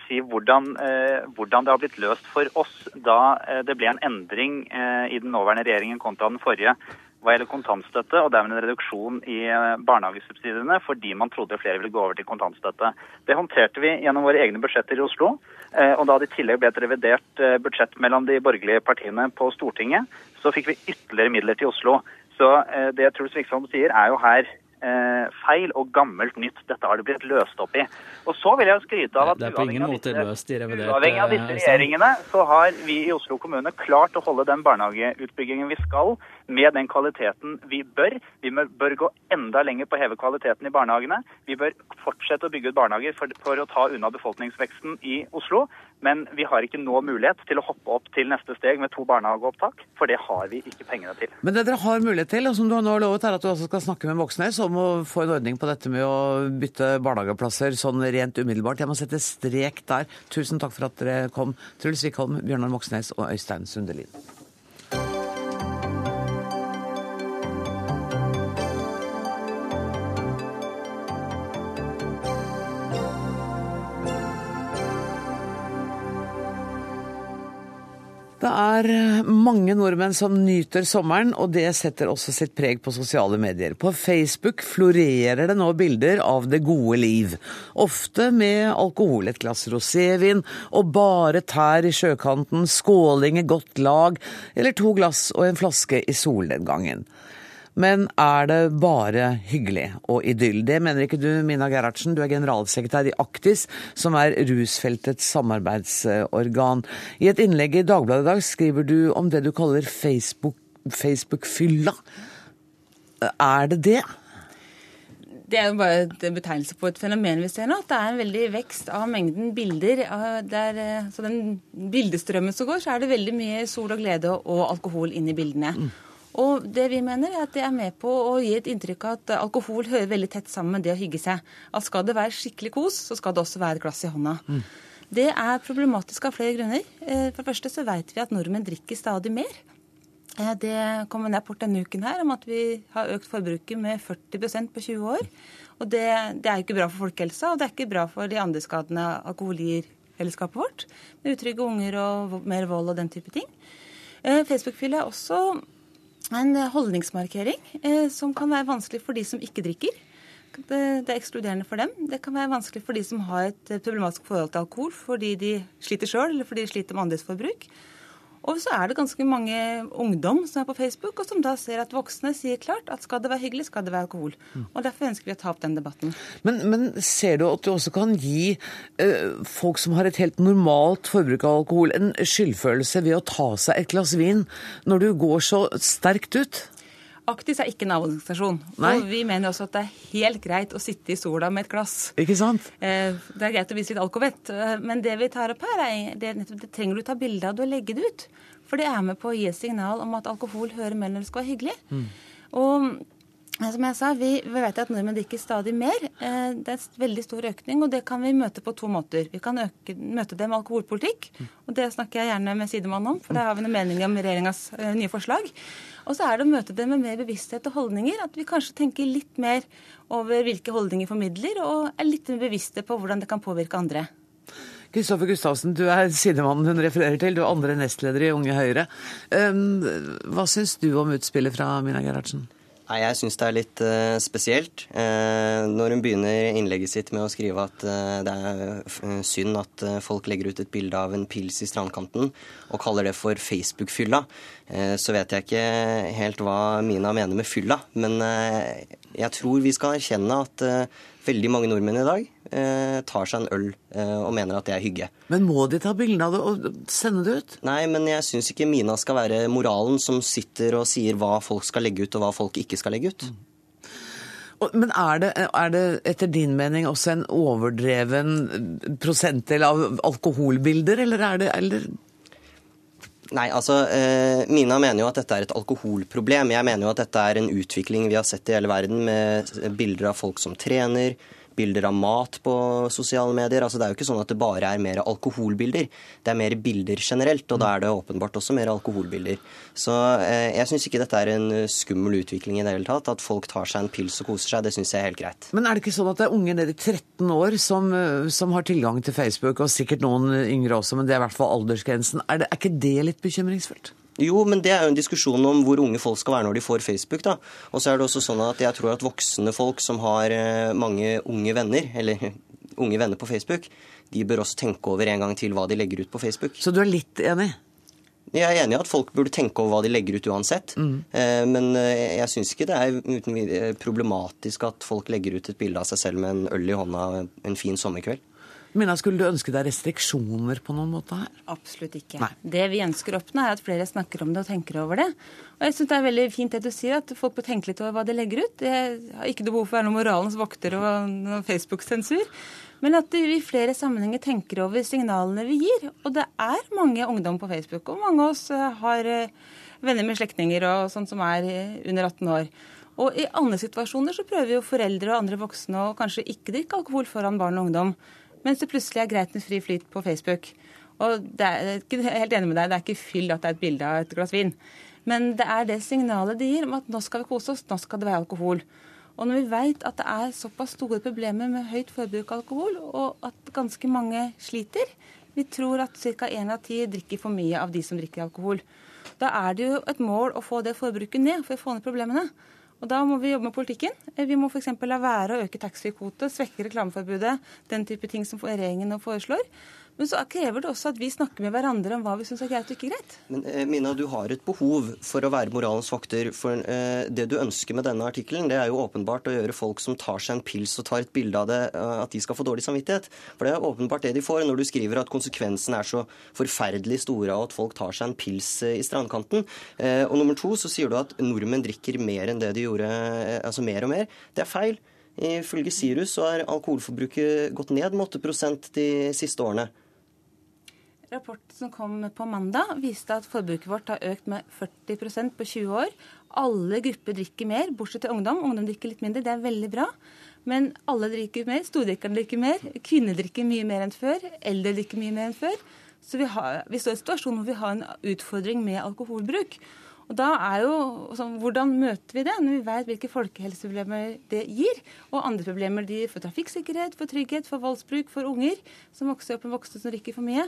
si hvordan, uh, hvordan det har blitt løst for oss da uh, det ble en endring i den nåværende regjeringen kontra den forrige hva gjelder kontantstøtte, og dermed en reduksjon i barnehagesubsidiene fordi man trodde flere ville gå over til kontantstøtte. Det håndterte vi gjennom våre egne budsjetter i Oslo. Og da det i tillegg ble et revidert budsjett mellom de borgerlige partiene på Stortinget, så fikk vi ytterligere midler til Oslo. Så det Truls Wickholm sier, er jo her feil og gammelt nytt. Dette har det blitt løst opp i. Og så vil jeg jo skryte av at Det er på ingen måte løst i revidert. Uavhengig av disse eh, regjeringene, så har vi i Oslo kommune klart å holde den barnehageutbyggingen vi skal, med den kvaliteten vi bør. Vi bør gå enda lenger på å heve kvaliteten i barnehagene. Vi bør fortsette å bygge ut barnehager for, for å ta unna befolkningsveksten i Oslo. Men vi har ikke nå mulighet til å hoppe opp til neste steg med to barnehageopptak, for det har vi ikke pengene til. Men det dere har mulighet til, og som du har nå lovet, er at du også skal snakke med Moxnes om å få en ordning på dette med å bytte barnehageplasser sånn rent umiddelbart. Jeg må sette strek der. Tusen takk for at dere kom. Truls Wickholm, Bjørnar Moxnes og Øystein Sundelin. Er mange nordmenn som nyter sommeren, og det setter også sitt preg på sosiale medier. På Facebook florerer det nå bilder av det gode liv. Ofte med alkohol, et glass rosévin og bare tær i sjøkanten, skåling i godt lag, eller to glass og en flaske i solnedgangen. Men er det bare hyggelig og idyll? Det mener ikke du, Mina Gerhardsen. Du er generalsekretær i Aktis, som er rusfeltets samarbeidsorgan. I et innlegg i Dagbladet i dag skriver du om det du kaller Facebook- Facebook-fylla. er det det? Det er jo bare en betegnelse på et fenomen vi ser nå. At det er en veldig vekst av mengden bilder. Der, eh, så den bildestrømmen som går, så er det veldig mye sol og glede og alkohol inn i bildene. Og det vi mener er at det er med på å gi et inntrykk av at alkohol hører veldig tett sammen med det å hygge seg. At skal det være skikkelig kos, så skal det også være et glass i hånda. Det er problematisk av flere grunner. Eh, For det første så vet vi at nordmenn drikker stadig mer. Eh, Det kom en rapport denne uken her om at vi har økt forbruket med 40% på 20 år. Og det, det er jo ikke bra for folkehelsa, og det er ikke bra for de andre skadene alkohol gir fellesskapet vårt. Med utrygge unger og mer vold og den type ting. Eh, Facebook-fyll er også en holdningsmarkering eh, som kan være vanskelig for de som ikke drikker. Det, det, er ekskluderende for dem. Det kan være vanskelig for de som har et problematisk forhold til alkohol fordi de sliter sjøl eller fordi de sliter med andelsforbruk. Og så er det ganske mange ungdom som er på Facebook, og som da ser at voksne sier klart at skal det være hyggelig, skal det være alkohol. Og Derfor ønsker vi å ta opp den debatten. Men, men ser du at du også kan gi uh, folk som har et helt normalt forbruk av alkohol, en skyldfølelse ved å ta seg et glass vin når du går så sterkt ut? Aktis er ikke en avholdningsstasjon. Og vi mener også at det er helt greit å sitte i sola med et glass. Ikke sant? Eh, det er greit å vise litt alkovett. Eh, men det vi tar opp her, er, det, det trenger du ta bilde av og legge det ut. For det er med på å gi et signal om at alkohol hører med når det skal være hyggelig. Mm. Og som jeg sa, Vi, vet at nordmenn drikker stadig mer. Eh, det er en veldig stor økning, og det kan vi møte på to måter. Vi kan øke, møte det med alkoholpolitikk, og det snakker jeg gjerne med sidemannen om, for der har vi noen meninger om regjeringas nye forslag. Og så er det å møte det med mer bevissthet og holdninger. At vi kanskje tenker litt mer over hvilke holdninger formidler, og er litt mer bevisste på hvordan det kan påvirke andre. Kristoffer Gustavsen, du er sidemannen hun refererer til. Du er andre nestleder i Unge Høyre. Um, hva syns du om utspillet fra Mina Gerhardsen? Nei, Jeg syns det er litt uh, spesielt uh, når hun begynner innlegget sitt med å skrive at uh, det er synd at folk legger ut et bilde av en pils i strandkanten og kaller det for Facebook-fylla. så vet jeg ikke helt hva Mina mener med fylla, men jeg tror vi skal erkjenne at veldig mange nordmenn i dag eh, tar seg en øl eh, og mener at det er hygge. Men må de ta bilde av det og sende det ut? Nei, men jeg syns ikke Mina skal være moralen som sitter og sier hva folk skal legge ut og hva folk ikke skal legge ut. Mm. Men er det, er det, etter din mening også en overdreven prosentdel av alkoholbilder, eller er det eller Nei, altså, eh, Mina mener jo at dette er et alkoholproblem. Jeg mener jo at dette er en utvikling vi har sett i hele verden, med bilder av folk som trener, bilder av mat på sosiale medier. Altså, det er jo ikke sånn at det bare er mer alkoholbilder. Det er mer bilder generelt, og da er det åpenbart også mer alkoholbilder. Så eh, jeg syns ikke dette er en skummel utvikling i det hele tatt. At folk tar seg en pils og koser seg, det syns jeg er helt greit. Men er det ikke sånn at det er unge nede i 13 år som, eh, som, har tilgang til Facebook, og sikkert noen yngre også, men det er i hvert fall aldersgrensen. Er, det, er ikke det litt bekymringsfullt? Jo, men det er jo en diskusjon om hvor unge folk skal være når de får Facebook. da. Og så er det også sånn at jeg tror at voksne folk som har eh, mange unge venner, eller unge venner på Facebook, de bør også tenke over en gang til hva de legger ut på Facebook. Så du er litt enig? Jeg er enig i at folk burde tenke over hva de legger ut uansett. Mm. Eh, men eh, jeg syns ikke det er problematisk at folk legger ut et bilde av seg selv med en øl i hånda en fin sommerkveld. Mina, Skulle du ønske deg restriksjoner på noen måte her? Absolutt ikke. Nei. Det vi ønsker å oppnå, er at flere snakker om det og tenker over det. Og jeg synes Det er veldig fint det du sier, at folk bør tenke litt over hva de legger ut. Jeg har ikke noe behov for å være noen moralens vokter og noen Facebook-sensur. Men at vi i flere sammenhenger tenker over signalene vi gir. Og det er mange ungdom på Facebook, og mange av oss eh, har eh, venner med slektninger og sånn som er eh, under 18 år. Og i andre situasjoner så prøver jo foreldre og andre voksne å kanskje ikke drikke alkohol foran barn og ungdom mens det plutselig er greit med fri flyt på Facebook. Og det er, jeg er helt enig med deg, det er ikke fyll at det er et bilde av et glass vin. Men det er det signalet det gir om at nå skal vi kose oss, nå skal det være alkohol. Og når vi veit at det er såpass store problemer med høyt forbruk av alkohol, og at ganske mange sliter Vi tror at ca. én av ti drikker for mye av de som drikker alkohol. Da er det jo et mål å få det forbruket ned for å få ned problemene. Og Da må vi jobbe med politikken. Eh, vi må f.eks. la være å øke taxfree-kvote, svekke reklameforbudet, den type ting som regjeringen nå foreslår. Men så krever det også at vi snakker med hverandre om hva vi syns er greit og ikke greit. Men eh, Mina, du har et behov for å være moralens vokter. For eh, det du ønsker med denne artikkelen, det er jo åpenbart å gjøre folk som tar seg en pils og tar et bilde av det, eh, at de skal få dårlig samvittighet. For det er åpenbart det de får når du skriver at konsekvensene er så forferdelig store av at folk tar seg en pils i strandkanten. Og nummer to så sier du at nordmenn drikker mer enn det de gjorde, altså mer og mer. Det er feil. Ifølge Sirus så er alkoholforbruket gått ned med 8% de siste årene. Rapporten som kom på mandag, viste at forbruket vårt har økt med 40% på 20 år. Alle grupper drikker mer, bortsett fra ungdom. Ungdom drikker litt mindre, det er veldig bra. Men alle drikker mer. Stordrikkerne drikker mer. Kvinner drikker mye mer enn før. Eldre drikker mye mer enn før. Så vi, har, vi står i en situasjon hvor vi har en utfordring med alkoholbruk. Og da er jo, sånn, Hvordan møter vi det når vi vet hvilke folkehelseproblemer det gir? Og andre problemer de gir for trafikksikkerhet, for trygghet, for voldsbruk, for unger som vokser opp med voksne som drikker for mye.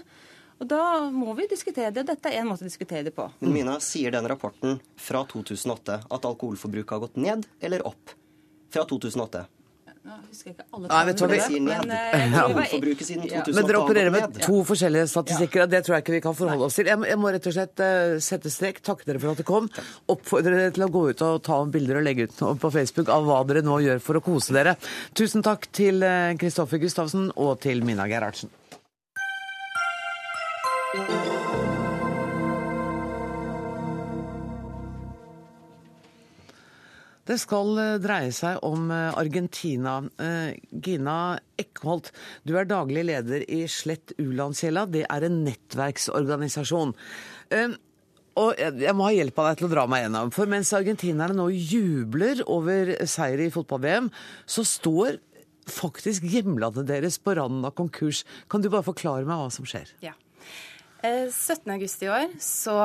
Og da må vi diskutere det. og Dette er en måte å diskutere det på. Men Mina, sier den rapporten fra 2008 at alkoholforbruket har gått ned eller opp? Fra 2008. Nå husker jeg ikke alle Nei, vet du hva vi- sier ned. men, eh, tror det var- Ja. Men dere opererer med to forskjellige statistikker, og det tror jeg ikke vi kan forholde oss til. Jeg, jeg må rett og slett eh, sette strek, takke dere for at dere kom. Oppfordre dere til å gå ut og ta bilder og legge ut noe på Facebook av hva dere nå gjør for å kose dere. Tusen takk til eh, Kristoffer Gustavsen og til Mina Gerhardsen. Det skal eh, dreie seg om eh, Argentina. Eh, Gina Eckholt, du er daglig leder i Slett U-landsgjelda. Det er en nettverksorganisasjon. Og jeg må ha hjelp av deg til å dra meg gjennom. For mens argentinerne nå jubler over seier i fotball-VM, så står faktisk hjemlandet deres på randen av konkurs. Kan du bare forklare meg hva som skjer? Ja. Eh, 17. august i år så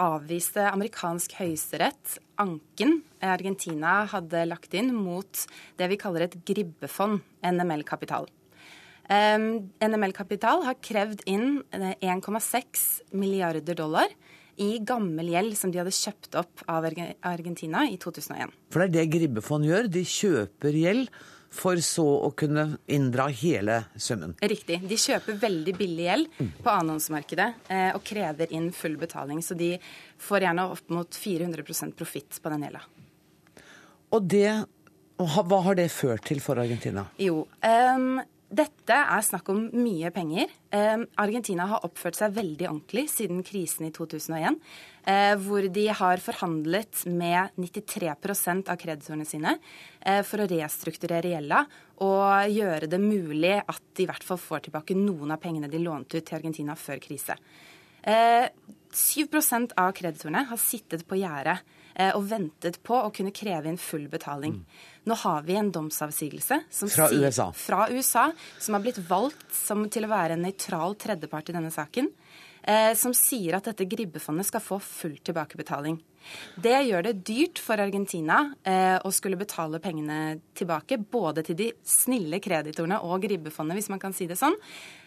avviste amerikansk høyesterett anken Argentina hadde lagt inn mot det vi kaller et gribbefond, NML Kapital. Eh, NML Kapital har krevd inn eh, 1,6 milliarder dollar i gammel gjeld som de hadde kjøpt opp av Argentina i 2001. For det er det Gribbefond gjør. De kjøper gjeld for så å kunne inndra hele summen. Riktig. De kjøper veldig billig gjeld på annonsemarkedet eh, og krever inn full betaling. Så de får gjerne opp mot 400 profitt på den gjelda. Og det, hva har det ført til for Argentina? Jo, um dette er snakk om mye penger. Ehm, Argentina har oppført seg veldig ordentlig siden krisen i 2001, eh, hvor de har forhandlet med 93% av kreditorene sine eh, for å restrukturere gjelda og gjøre det mulig at de i hvert fall får tilbake noen av pengene de lånte ut til Argentina før krise. Eh, 7% av kreditorene har sittet på gjerdet eh, og ventet på å kunne kreve inn full betaling. Nå har vi en domsavsigelse som Fra sier- USA. fra USA, som har blitt valgt som, til å være en nøytral tredjepart i denne saken, eh, som sier at dette gribbefondet skal få full tilbakebetaling. Det gjør det dyrt for Argentina eh, å skulle betale pengene tilbake, både til de snille kreditorene og gribbefondet, hvis man kan si det sånn.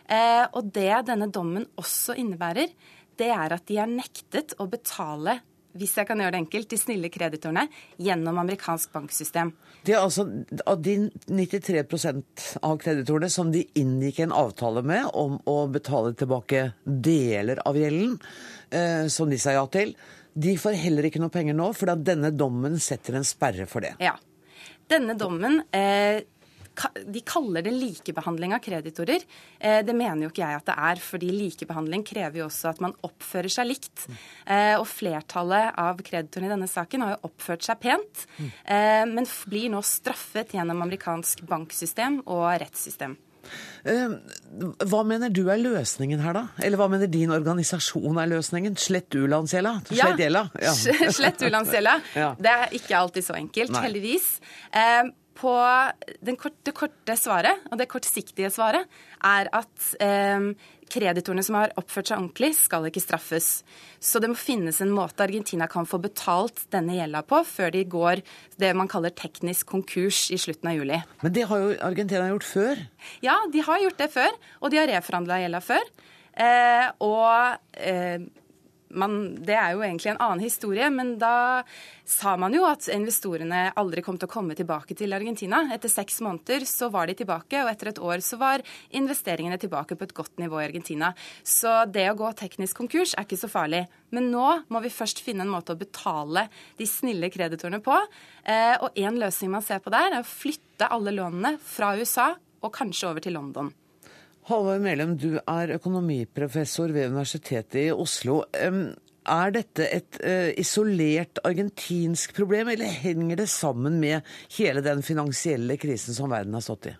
Eh, og det denne dommen også innebærer, det er at de er nektet å betale hvis jeg kan gjøre det enkelt, de snille kreditorene gjennom amerikansk banksystem. Det er altså av de 93% av kreditorene som de inngikk en avtale med om å betale tilbake deler av gjelden, eh, som de sa ja til, de får heller ikke noe penger nå, for denne dommen setter en sperre for det. Ja. Denne dommen eh, de kaller det likebehandling av kreditorer. Eh, Det mener jo ikke jeg at det er, fordi likebehandling krever jo også at man oppfører seg likt. Eh, Og flertallet av kreditorene i denne saken har jo oppført seg pent, eh, men blir nå straffet gjennom amerikansk banksystem og rettssystem. Hva mener du er løsningen her, da? Eller hva mener din organisasjon er løsningen? Slett U-landsgjelda? Slett gjelda? Ja. Slett u-landsgjelda. Det er ikke alltid så enkelt, Nei. heldigvis. På den korte, det korte svaret, og det kortsiktige svaret, er at eh, kreditorene som har oppført seg ordentlig, skal ikke straffes. Så det må finnes en måte Argentina kan få betalt denne gjelda på, før de går det man kaller teknisk konkurs i slutten av juli. Men det har jo Argentina gjort før. Ja, de har gjort det før, og de har reforhandla gjelda før. Eh, og eh, man, det er jo egentlig en annen historie, men da sa man jo at investorene aldri kom til å komme tilbake til Argentina. Etter seks måneder så var de tilbake, og etter et år så var investeringene tilbake på et godt nivå i Argentina. Så det å gå teknisk konkurs er ikke så farlig. Men nå må vi først finne en måte å betale de snille kreditorene på. Eh, og én løsning man ser på der, er å flytte alle lånene fra USA og kanskje over til London. Halvor Melum, du er økonomiprofessor ved Universitetet i Oslo. Er dette et eh, isolert argentinsk problem, eller henger det sammen med hele den finansielle krisen som verden har stått i?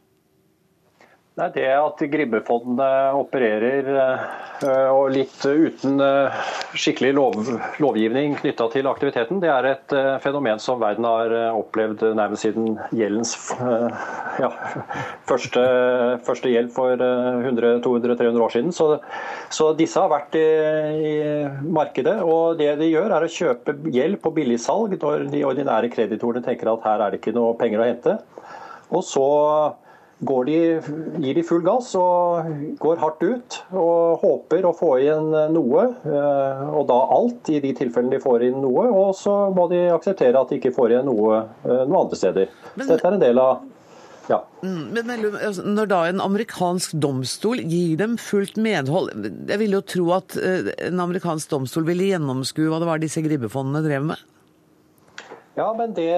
Nei, Det at gribbefondene opererer eh, og litt uten eh, skikkelig lov, lovgivning knytta til aktiviteten, det er et eh, fenomen som verden har opplevd nærmest siden gjeldens ja, første, første gjeld for eh, 100-200-300 år siden. Så, så disse har vært i, i markedet, og det de gjør er å kjøpe gjeld på billigsalg når de ordinære kreditorene tenker at her er det ikke noe penger å hente. Og så de, gir de full gass og går hardt ut og håper å få igjen noe, eh, og da alt i de tilfellene de får inn noe. Og så må de akseptere at de ikke får igjen noe eh, noen andre steder. Men, dette er en del av ja. Mm, men altså, Når da en amerikansk domstol gir dem fullt medhold Jeg ville jo tro at eh, en amerikansk domstol ville gjennomskue hva det var disse gribbefondene drev med? Ja, men det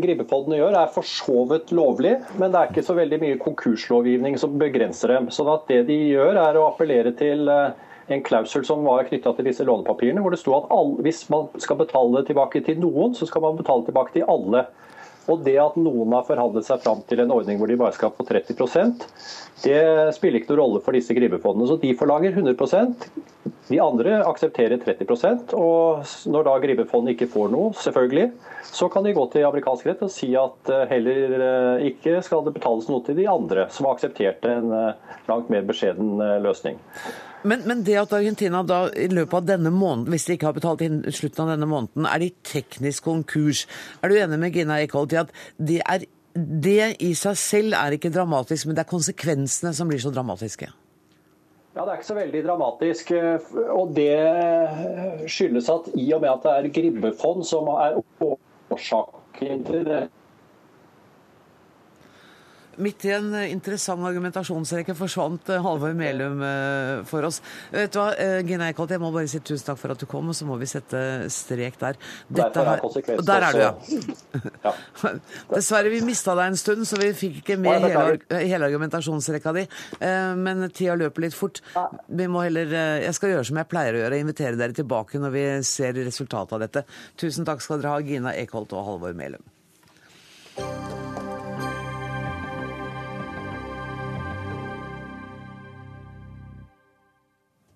gribbefondene gjør er for så vidt lovlig, men det er ikke så veldig mye konkurslovgivning som begrenser dem. Så det de gjør er å appellere til eh, en klausul som var knytta til disse lånepapirene, hvor det sto at alle, hvis man skal betale tilbake til noen, så skal man betale tilbake til alle. Og det at noen har forhandlet seg fram til en ordning hvor de bare skal få 30% det spiller ikke noen rolle for disse gribefondene. Så de forlanger 100% De andre aksepterer 30% Og når da gribbefondet ikke får noe, selvfølgelig, så kan de gå til amerikansk rett og si at eh, heller eh, ikke skal det betales noe til de andre, som har akseptert en eh, langt mer beskjeden løsning. Men, men, det at Argentina da i løpet av denne måneden, hvis de ikke har betalt inn slutten av denne måneden, er de teknisk konkurs. Er du enig med Gina Ekholt i at det, er, det i seg selv er ikke dramatisk, men det er konsekvensene som blir så dramatiske? Ja, Det er ikke så veldig dramatisk. og Det skyldes at i og med at det er gribbefond som er årsaken til det Midt i en eh, interessant argumentasjonsrekke forsvant eh, Halvor Melum eh, for oss. Vet du hva, Gina Eikholt, jeg må bare si tusen takk for at du kom, og så må vi sette strek der. Dette her, og der er du, ja. Dessverre, vi mista deg en stund, så vi fikk ikke med hele, hele argumentasjonsrekka di. Men tida løper litt fort. Vi må heller, jeg skal gjøre som jeg pleier å gjøre, invitere dere tilbake når vi ser resultatet av dette. Tusen takk skal dere ha, Gina Eikholt og Halvor Melum.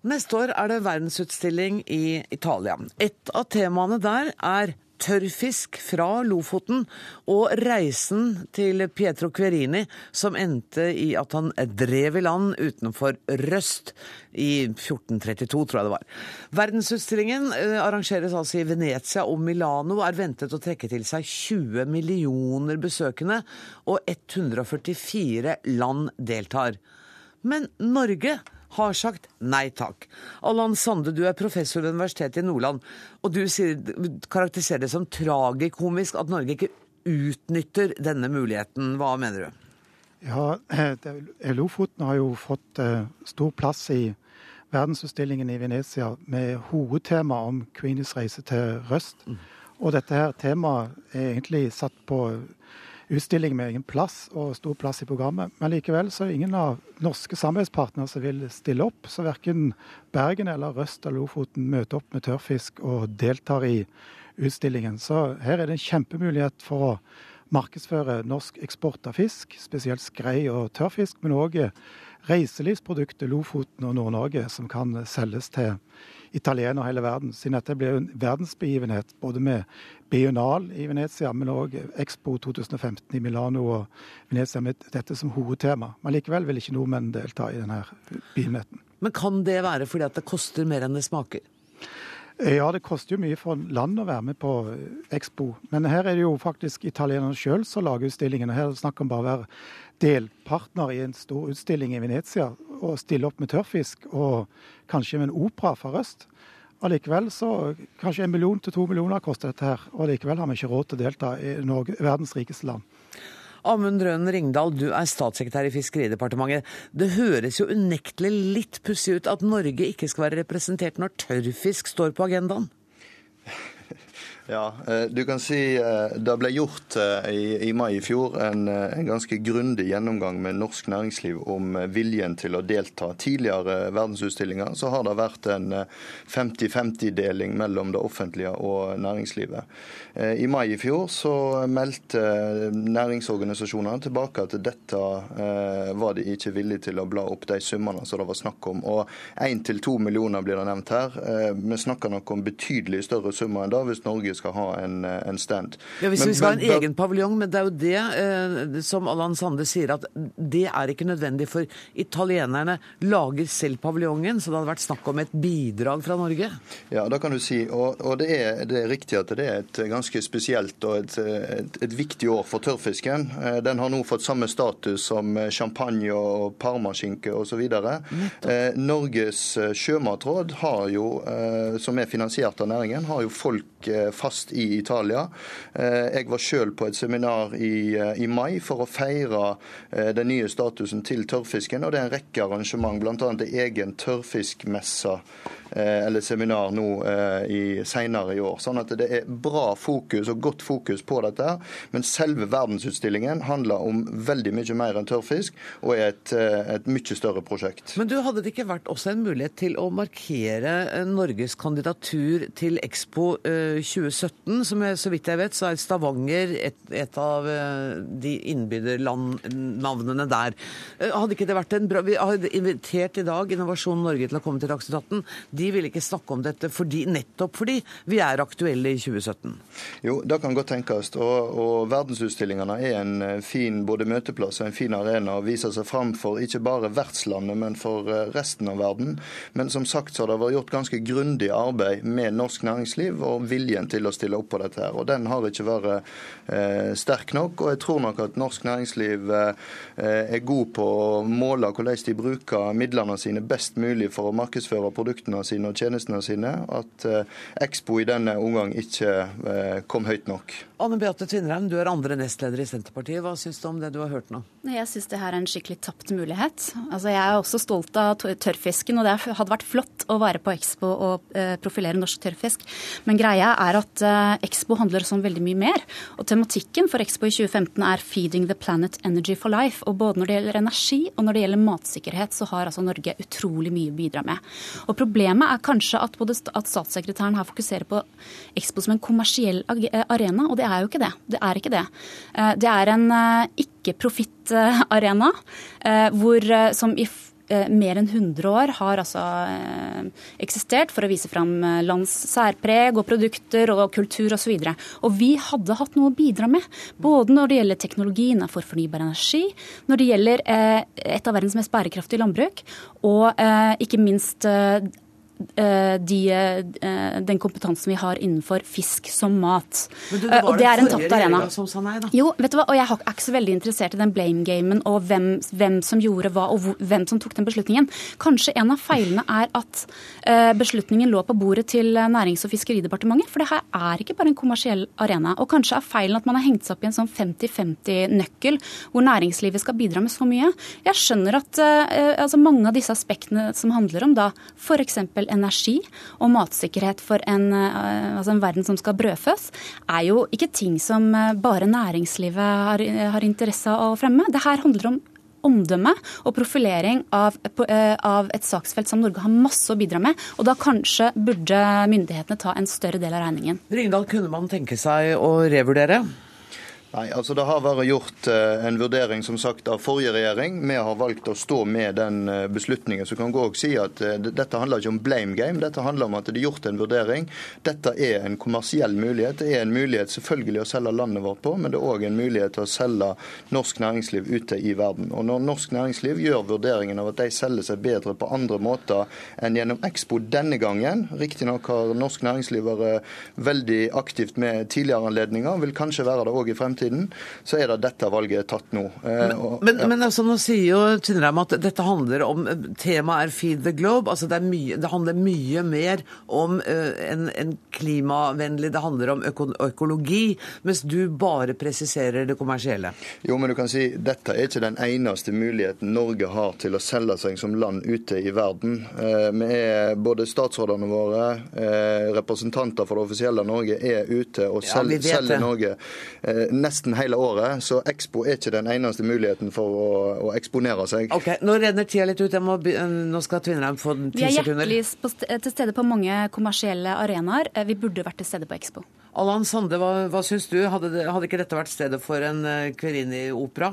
Neste år er det verdensutstilling i Italia. Et av temaene der er tørrfisk fra Lofoten og reisen til Pietro Querini, som endte i at han drev i land utenfor Røst i 1432, tror jeg det var. Verdensutstillingen eh, arrangeres altså i Venezia og Milano, er ventet å trekke til seg 20 millioner besøkende, og 144 land deltar. Men Norge har sagt nei takk. Allan Sande, du er professor ved Universitetet i Nordland, og du sier, karakteriserer det som tragikomisk at Norge ikke utnytter denne muligheten. Hva mener du? Ja, Lofoten har jo fått uh, stor plass i verdensutstillingen i Venezia med hovedtema om Queenies reise til Røst. Mm. Og dette her temaet er egentlig satt på utstilling med egen plass og stor plass i programmet. Men likevel så er det ingen av norske samarbeidspartnere som vil stille opp. Så verken Bergen eller Røst eller Lofoten møter opp med tørrfisk og deltar i utstillingen. Så her er det en kjempemulighet for å markedsføre norsk eksport av fisk, spesielt skrei og tørrfisk, men òg reiselivsproduktet Lofoten og Nord-Norge, som kan selges til italienere hele verden. Siden dette blir en verdensbegivenhet, både med Bional i Venezia, men òg Expo 2015 i Milano og Venezia med dette som hovedtema. Men likevel vil ikke nordmenn delta i denne begivenheten. Men kan det være fordi at det koster mer enn det smaker? Ja, det koster jo mye for land å være med på Expo. Men her er det jo faktisk italienerne sjøl som lager utstillingen. Her er det snakk om bare å være delpartner i en stor utstilling i Venezia og stille opp med tørrfisk og kanskje med en opera fra Røst. Allikevel så kanskje en million til to millioner koster dette her. Og likevel har vi ikke råd til å delta i Norge, verdens rikeste land. Amund Røen Ringdal, du er statssekretær i Fiskeridepartementet. Det høres jo unektelig litt pussig ut at Norge ikke skal være representert når tørrfisk står på agendaen? Ja, eh, du kan si eh, Det ble gjort eh, i, i mai i fjor en, en, ganske grundig gjennomgang med norsk næringsliv om viljen til å delta. Tidligere verdensutstillinger så har det vært en 50-50-deling mellom det offentlige og næringslivet. I mai i fjor så meldte næringsorganisasjonene tilbake at dette var de ikke villige til å bla opp de summene som det var snakk om. Og 1-2 millioner blir det nevnt her. Vi snakker nok om betydelig større summer enn det hvis Norge skal ha en, en stand. Ja, Hvis Men- vi skal ha men- en egen paviljong, men det er jo det eh, som Allan Sande sier, at det er ikke nødvendig, for italienerne lager selv paviljongen, så det hadde vært snakk om et bidrag fra Norge. Ja, det kan du si. Og, og det, er, det er riktig at det er et ganske spesielt og et, et, et viktig år for tørrfisken. Eh, Den har nå fått samme status som champagne og parmaskinke osv. Eh, Norges eh, sjømatråd, har jo, eh, som er finansiert av næringen, har jo folk eh, fast i Italia. Eh, Jeg var selv på et seminar i, eh, i mai for å feire eh, den nye statusen til tørrfisken. og Det er en rekke arrangement, bl.a. en egen tørrfiskmesse eller seminar nå i, senere i år. Sånn at det er bra fokus og godt fokus på dette. Men selve verdensutstillingen handler om veldig mye mer enn tørrfisk, og er et, et mye større prosjekt. Men du, hadde det ikke vært også en mulighet til å markere Norges kandidatur til Expo eh, 2017? Som jeg, så vidt jeg vet, så er Stavanger et, et av eh, de innbyderlandnavnene der. Eh, Hadde ikke det vært en bra Vi har invitert i dag Innovasjon Norge til å komme til Dagsnytt 18. De ville ikke snakke om dette fordi, nettopp fordi vi er aktuelle i 2017. Jo, det kan godt tenkes. Og, og verdensutstillingene er en eh, fin både møteplass og en fin arena å vise seg fram for ikke bare vertslandet, men for resten av verden. Men som sagt så har det vært gjort ganske grundig arbeid med norsk næringsliv og viljen til å stille opp på dette. her. Og den har ikke vært eh, sterk nok. Og jeg tror nok at norsk næringsliv eh, er god på å måle hvordan de bruker midlene sine best mulig for å markedsføre produktene sine og tjenestene sine. At eh, Expo i denne omgang ikke eh, kom høyt nok. Anne Beate Tvinnereim, du er andre nestleder i Senterpartiet. Hva syns du om det du har hørt nå? Jeg syns det her er en skikkelig tapt mulighet. Altså, jeg er også stolt av tørrfisken, og det hadde vært flott å være på Expo og eh, profilere norsk tørrfisk. Men greia er at eh, Expo handler om veldig mye mer. Og tematikken for Expo i 2015 er 'Feeding the Planet Energy for Life'. Og både når det gjelder energi og når det gjelder matsikkerhet, så har altså Norge utrolig mye å bidra med. Og problemet er kanskje at, både, at statssekretæren her fokuserer på Expo som en kommersiell eh, arena, og det er jo ikke det. Det er ikke det. Eh, Det er en ikke-profittarena som i mer enn 100 år har altså eh, eksistert for å vise fram eh, lands særpreg og produkter og kultur osv. Og, så og vi hadde hatt noe å bidra med, både når det gjelder teknologi innenfor fornybar energi, når det gjelder eh, et av verdens mest bærekraftige landbruk, og eh, ikke minst eh, eh, de, eh, den kompetansen vi har innenfor fisk som mat. Men du, Eh, det og var det er en tapt arena. som sa nei, da. Jo, vet du hva, og jeg er ikke så veldig interessert i den blame-gamen og hvem, hvem som gjorde hva og hvem som tok den beslutningen. Kanskje en av feilene er at eh, beslutningen lå på bordet til eh, Nærings- og fiskeridepartementet, for det her er ikke bare en kommersiell arena. Og kanskje er feilen at man har hengt seg opp i en sånn 50-50-nøkkel, hvor næringslivet skal bidra med så mye. Jeg skjønner at eh, altså mange av disse aspektene som handler om da f.eks. energi og matsikkerhet for en, eh, altså en verden som skal brødføs, er jo ikke ting som eh, bare næringslivet har, har interesse av å fremme. Det her handler om omdømme og profilering av, eh, av et saksfelt som Norge har masse å bidra med. Og da kanskje burde myndighetene ta en større del av regningen. Ringdal, kunne man tenke seg å revurdere? Nei, altså Det har vært gjort eh, en vurdering som sagt av forrige regjering. Vi har valgt å stå med den eh, beslutningen. Så kan vi også si at eh, Dette handler ikke om blame game, dette handler om at det er gjort en vurdering. Dette er en kommersiell mulighet. Det er en mulighet selvfølgelig å selge landet vårt på, men det er òg en mulighet til å selge norsk næringsliv ute i verden. Og Når norsk næringsliv gjør vurderingen av at de selger seg bedre på andre måter enn gjennom Expo denne gangen, riktignok har norsk næringsliv vært veldig aktivt med tidligere anledninger, vil kanskje være det òg i fremtiden, så er det dette valget tatt nå. Men, og- Men, ja. men altså, nå sier jo Tvinnereim at dette handler om Temaet er Feed the Globe. altså Det, mye, det handler mye mer om uh, en, en klimavennlig Det handler om øko, økologi, mens du bare presiserer det kommersielle. Jo, men du kan si dette er ikke den eneste muligheten Norge har til å selge seg som land ute i verden. Uh, Vi er, både statsrådene våre, uh, representanter for det offisielle Norge, er ute og selger, Ja, selger. Norge eh, nesten hele året. Så Expo er ikke den eneste muligheten for å, å eksponere seg. Ok, Nå renner tida litt ut. Jeg må, nå skal Tvinnereim få Vi ti er sekunder. hjertelig er hjertelig til stede på mange kommersielle arenaer. Eh, Vi burde vært til stede på Expo. Allan Sande, hva, hva syns du? Hadde, hadde ikke dette vært stedet for en Kverini-opera?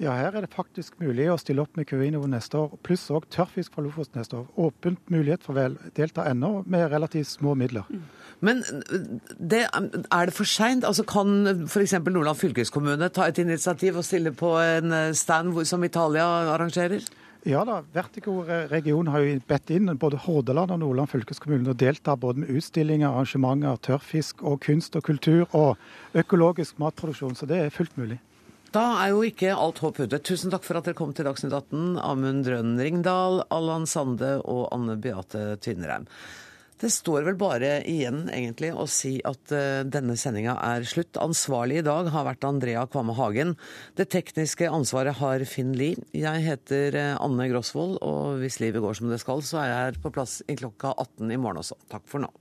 Ja, her er det faktisk mulig å stille opp med Curino neste år, pluss òg tørrfisk fra Lofoten neste år. Åpent mulighet for vel delta ennå, med relativt små midler. Men det, er det for seint? Altså, kan f.eks. Nordland fylkeskommune ta et initiativ og stille på en stand som Italia arrangerer? Ja da, Vertigo region har jo bedt inn både Hordaland og Nordland fylkeskommune å delta både med utstillinger, arrangementer, tørrfisk og kunst og kultur og økologisk matproduksjon. Så det er fullt mulig. Da er jo ikke alt håp ute. Tusen takk for at dere kom til Dagsnytt 18, Amund Rønn Ringdal, Allan Sande og Anne Beate Tvinnereim. Det står vel bare igjen egentlig å si at uh, denne sendinga er slutt. Ansvarlig i dag har vært Andrea Kvamme Hagen. Det tekniske ansvaret har Finn Lie. Jeg heter uh, Anne Grosvold, og hvis livet går som det skal, så er jeg her på plass i klokka 18 i morgen også. Takk for nå.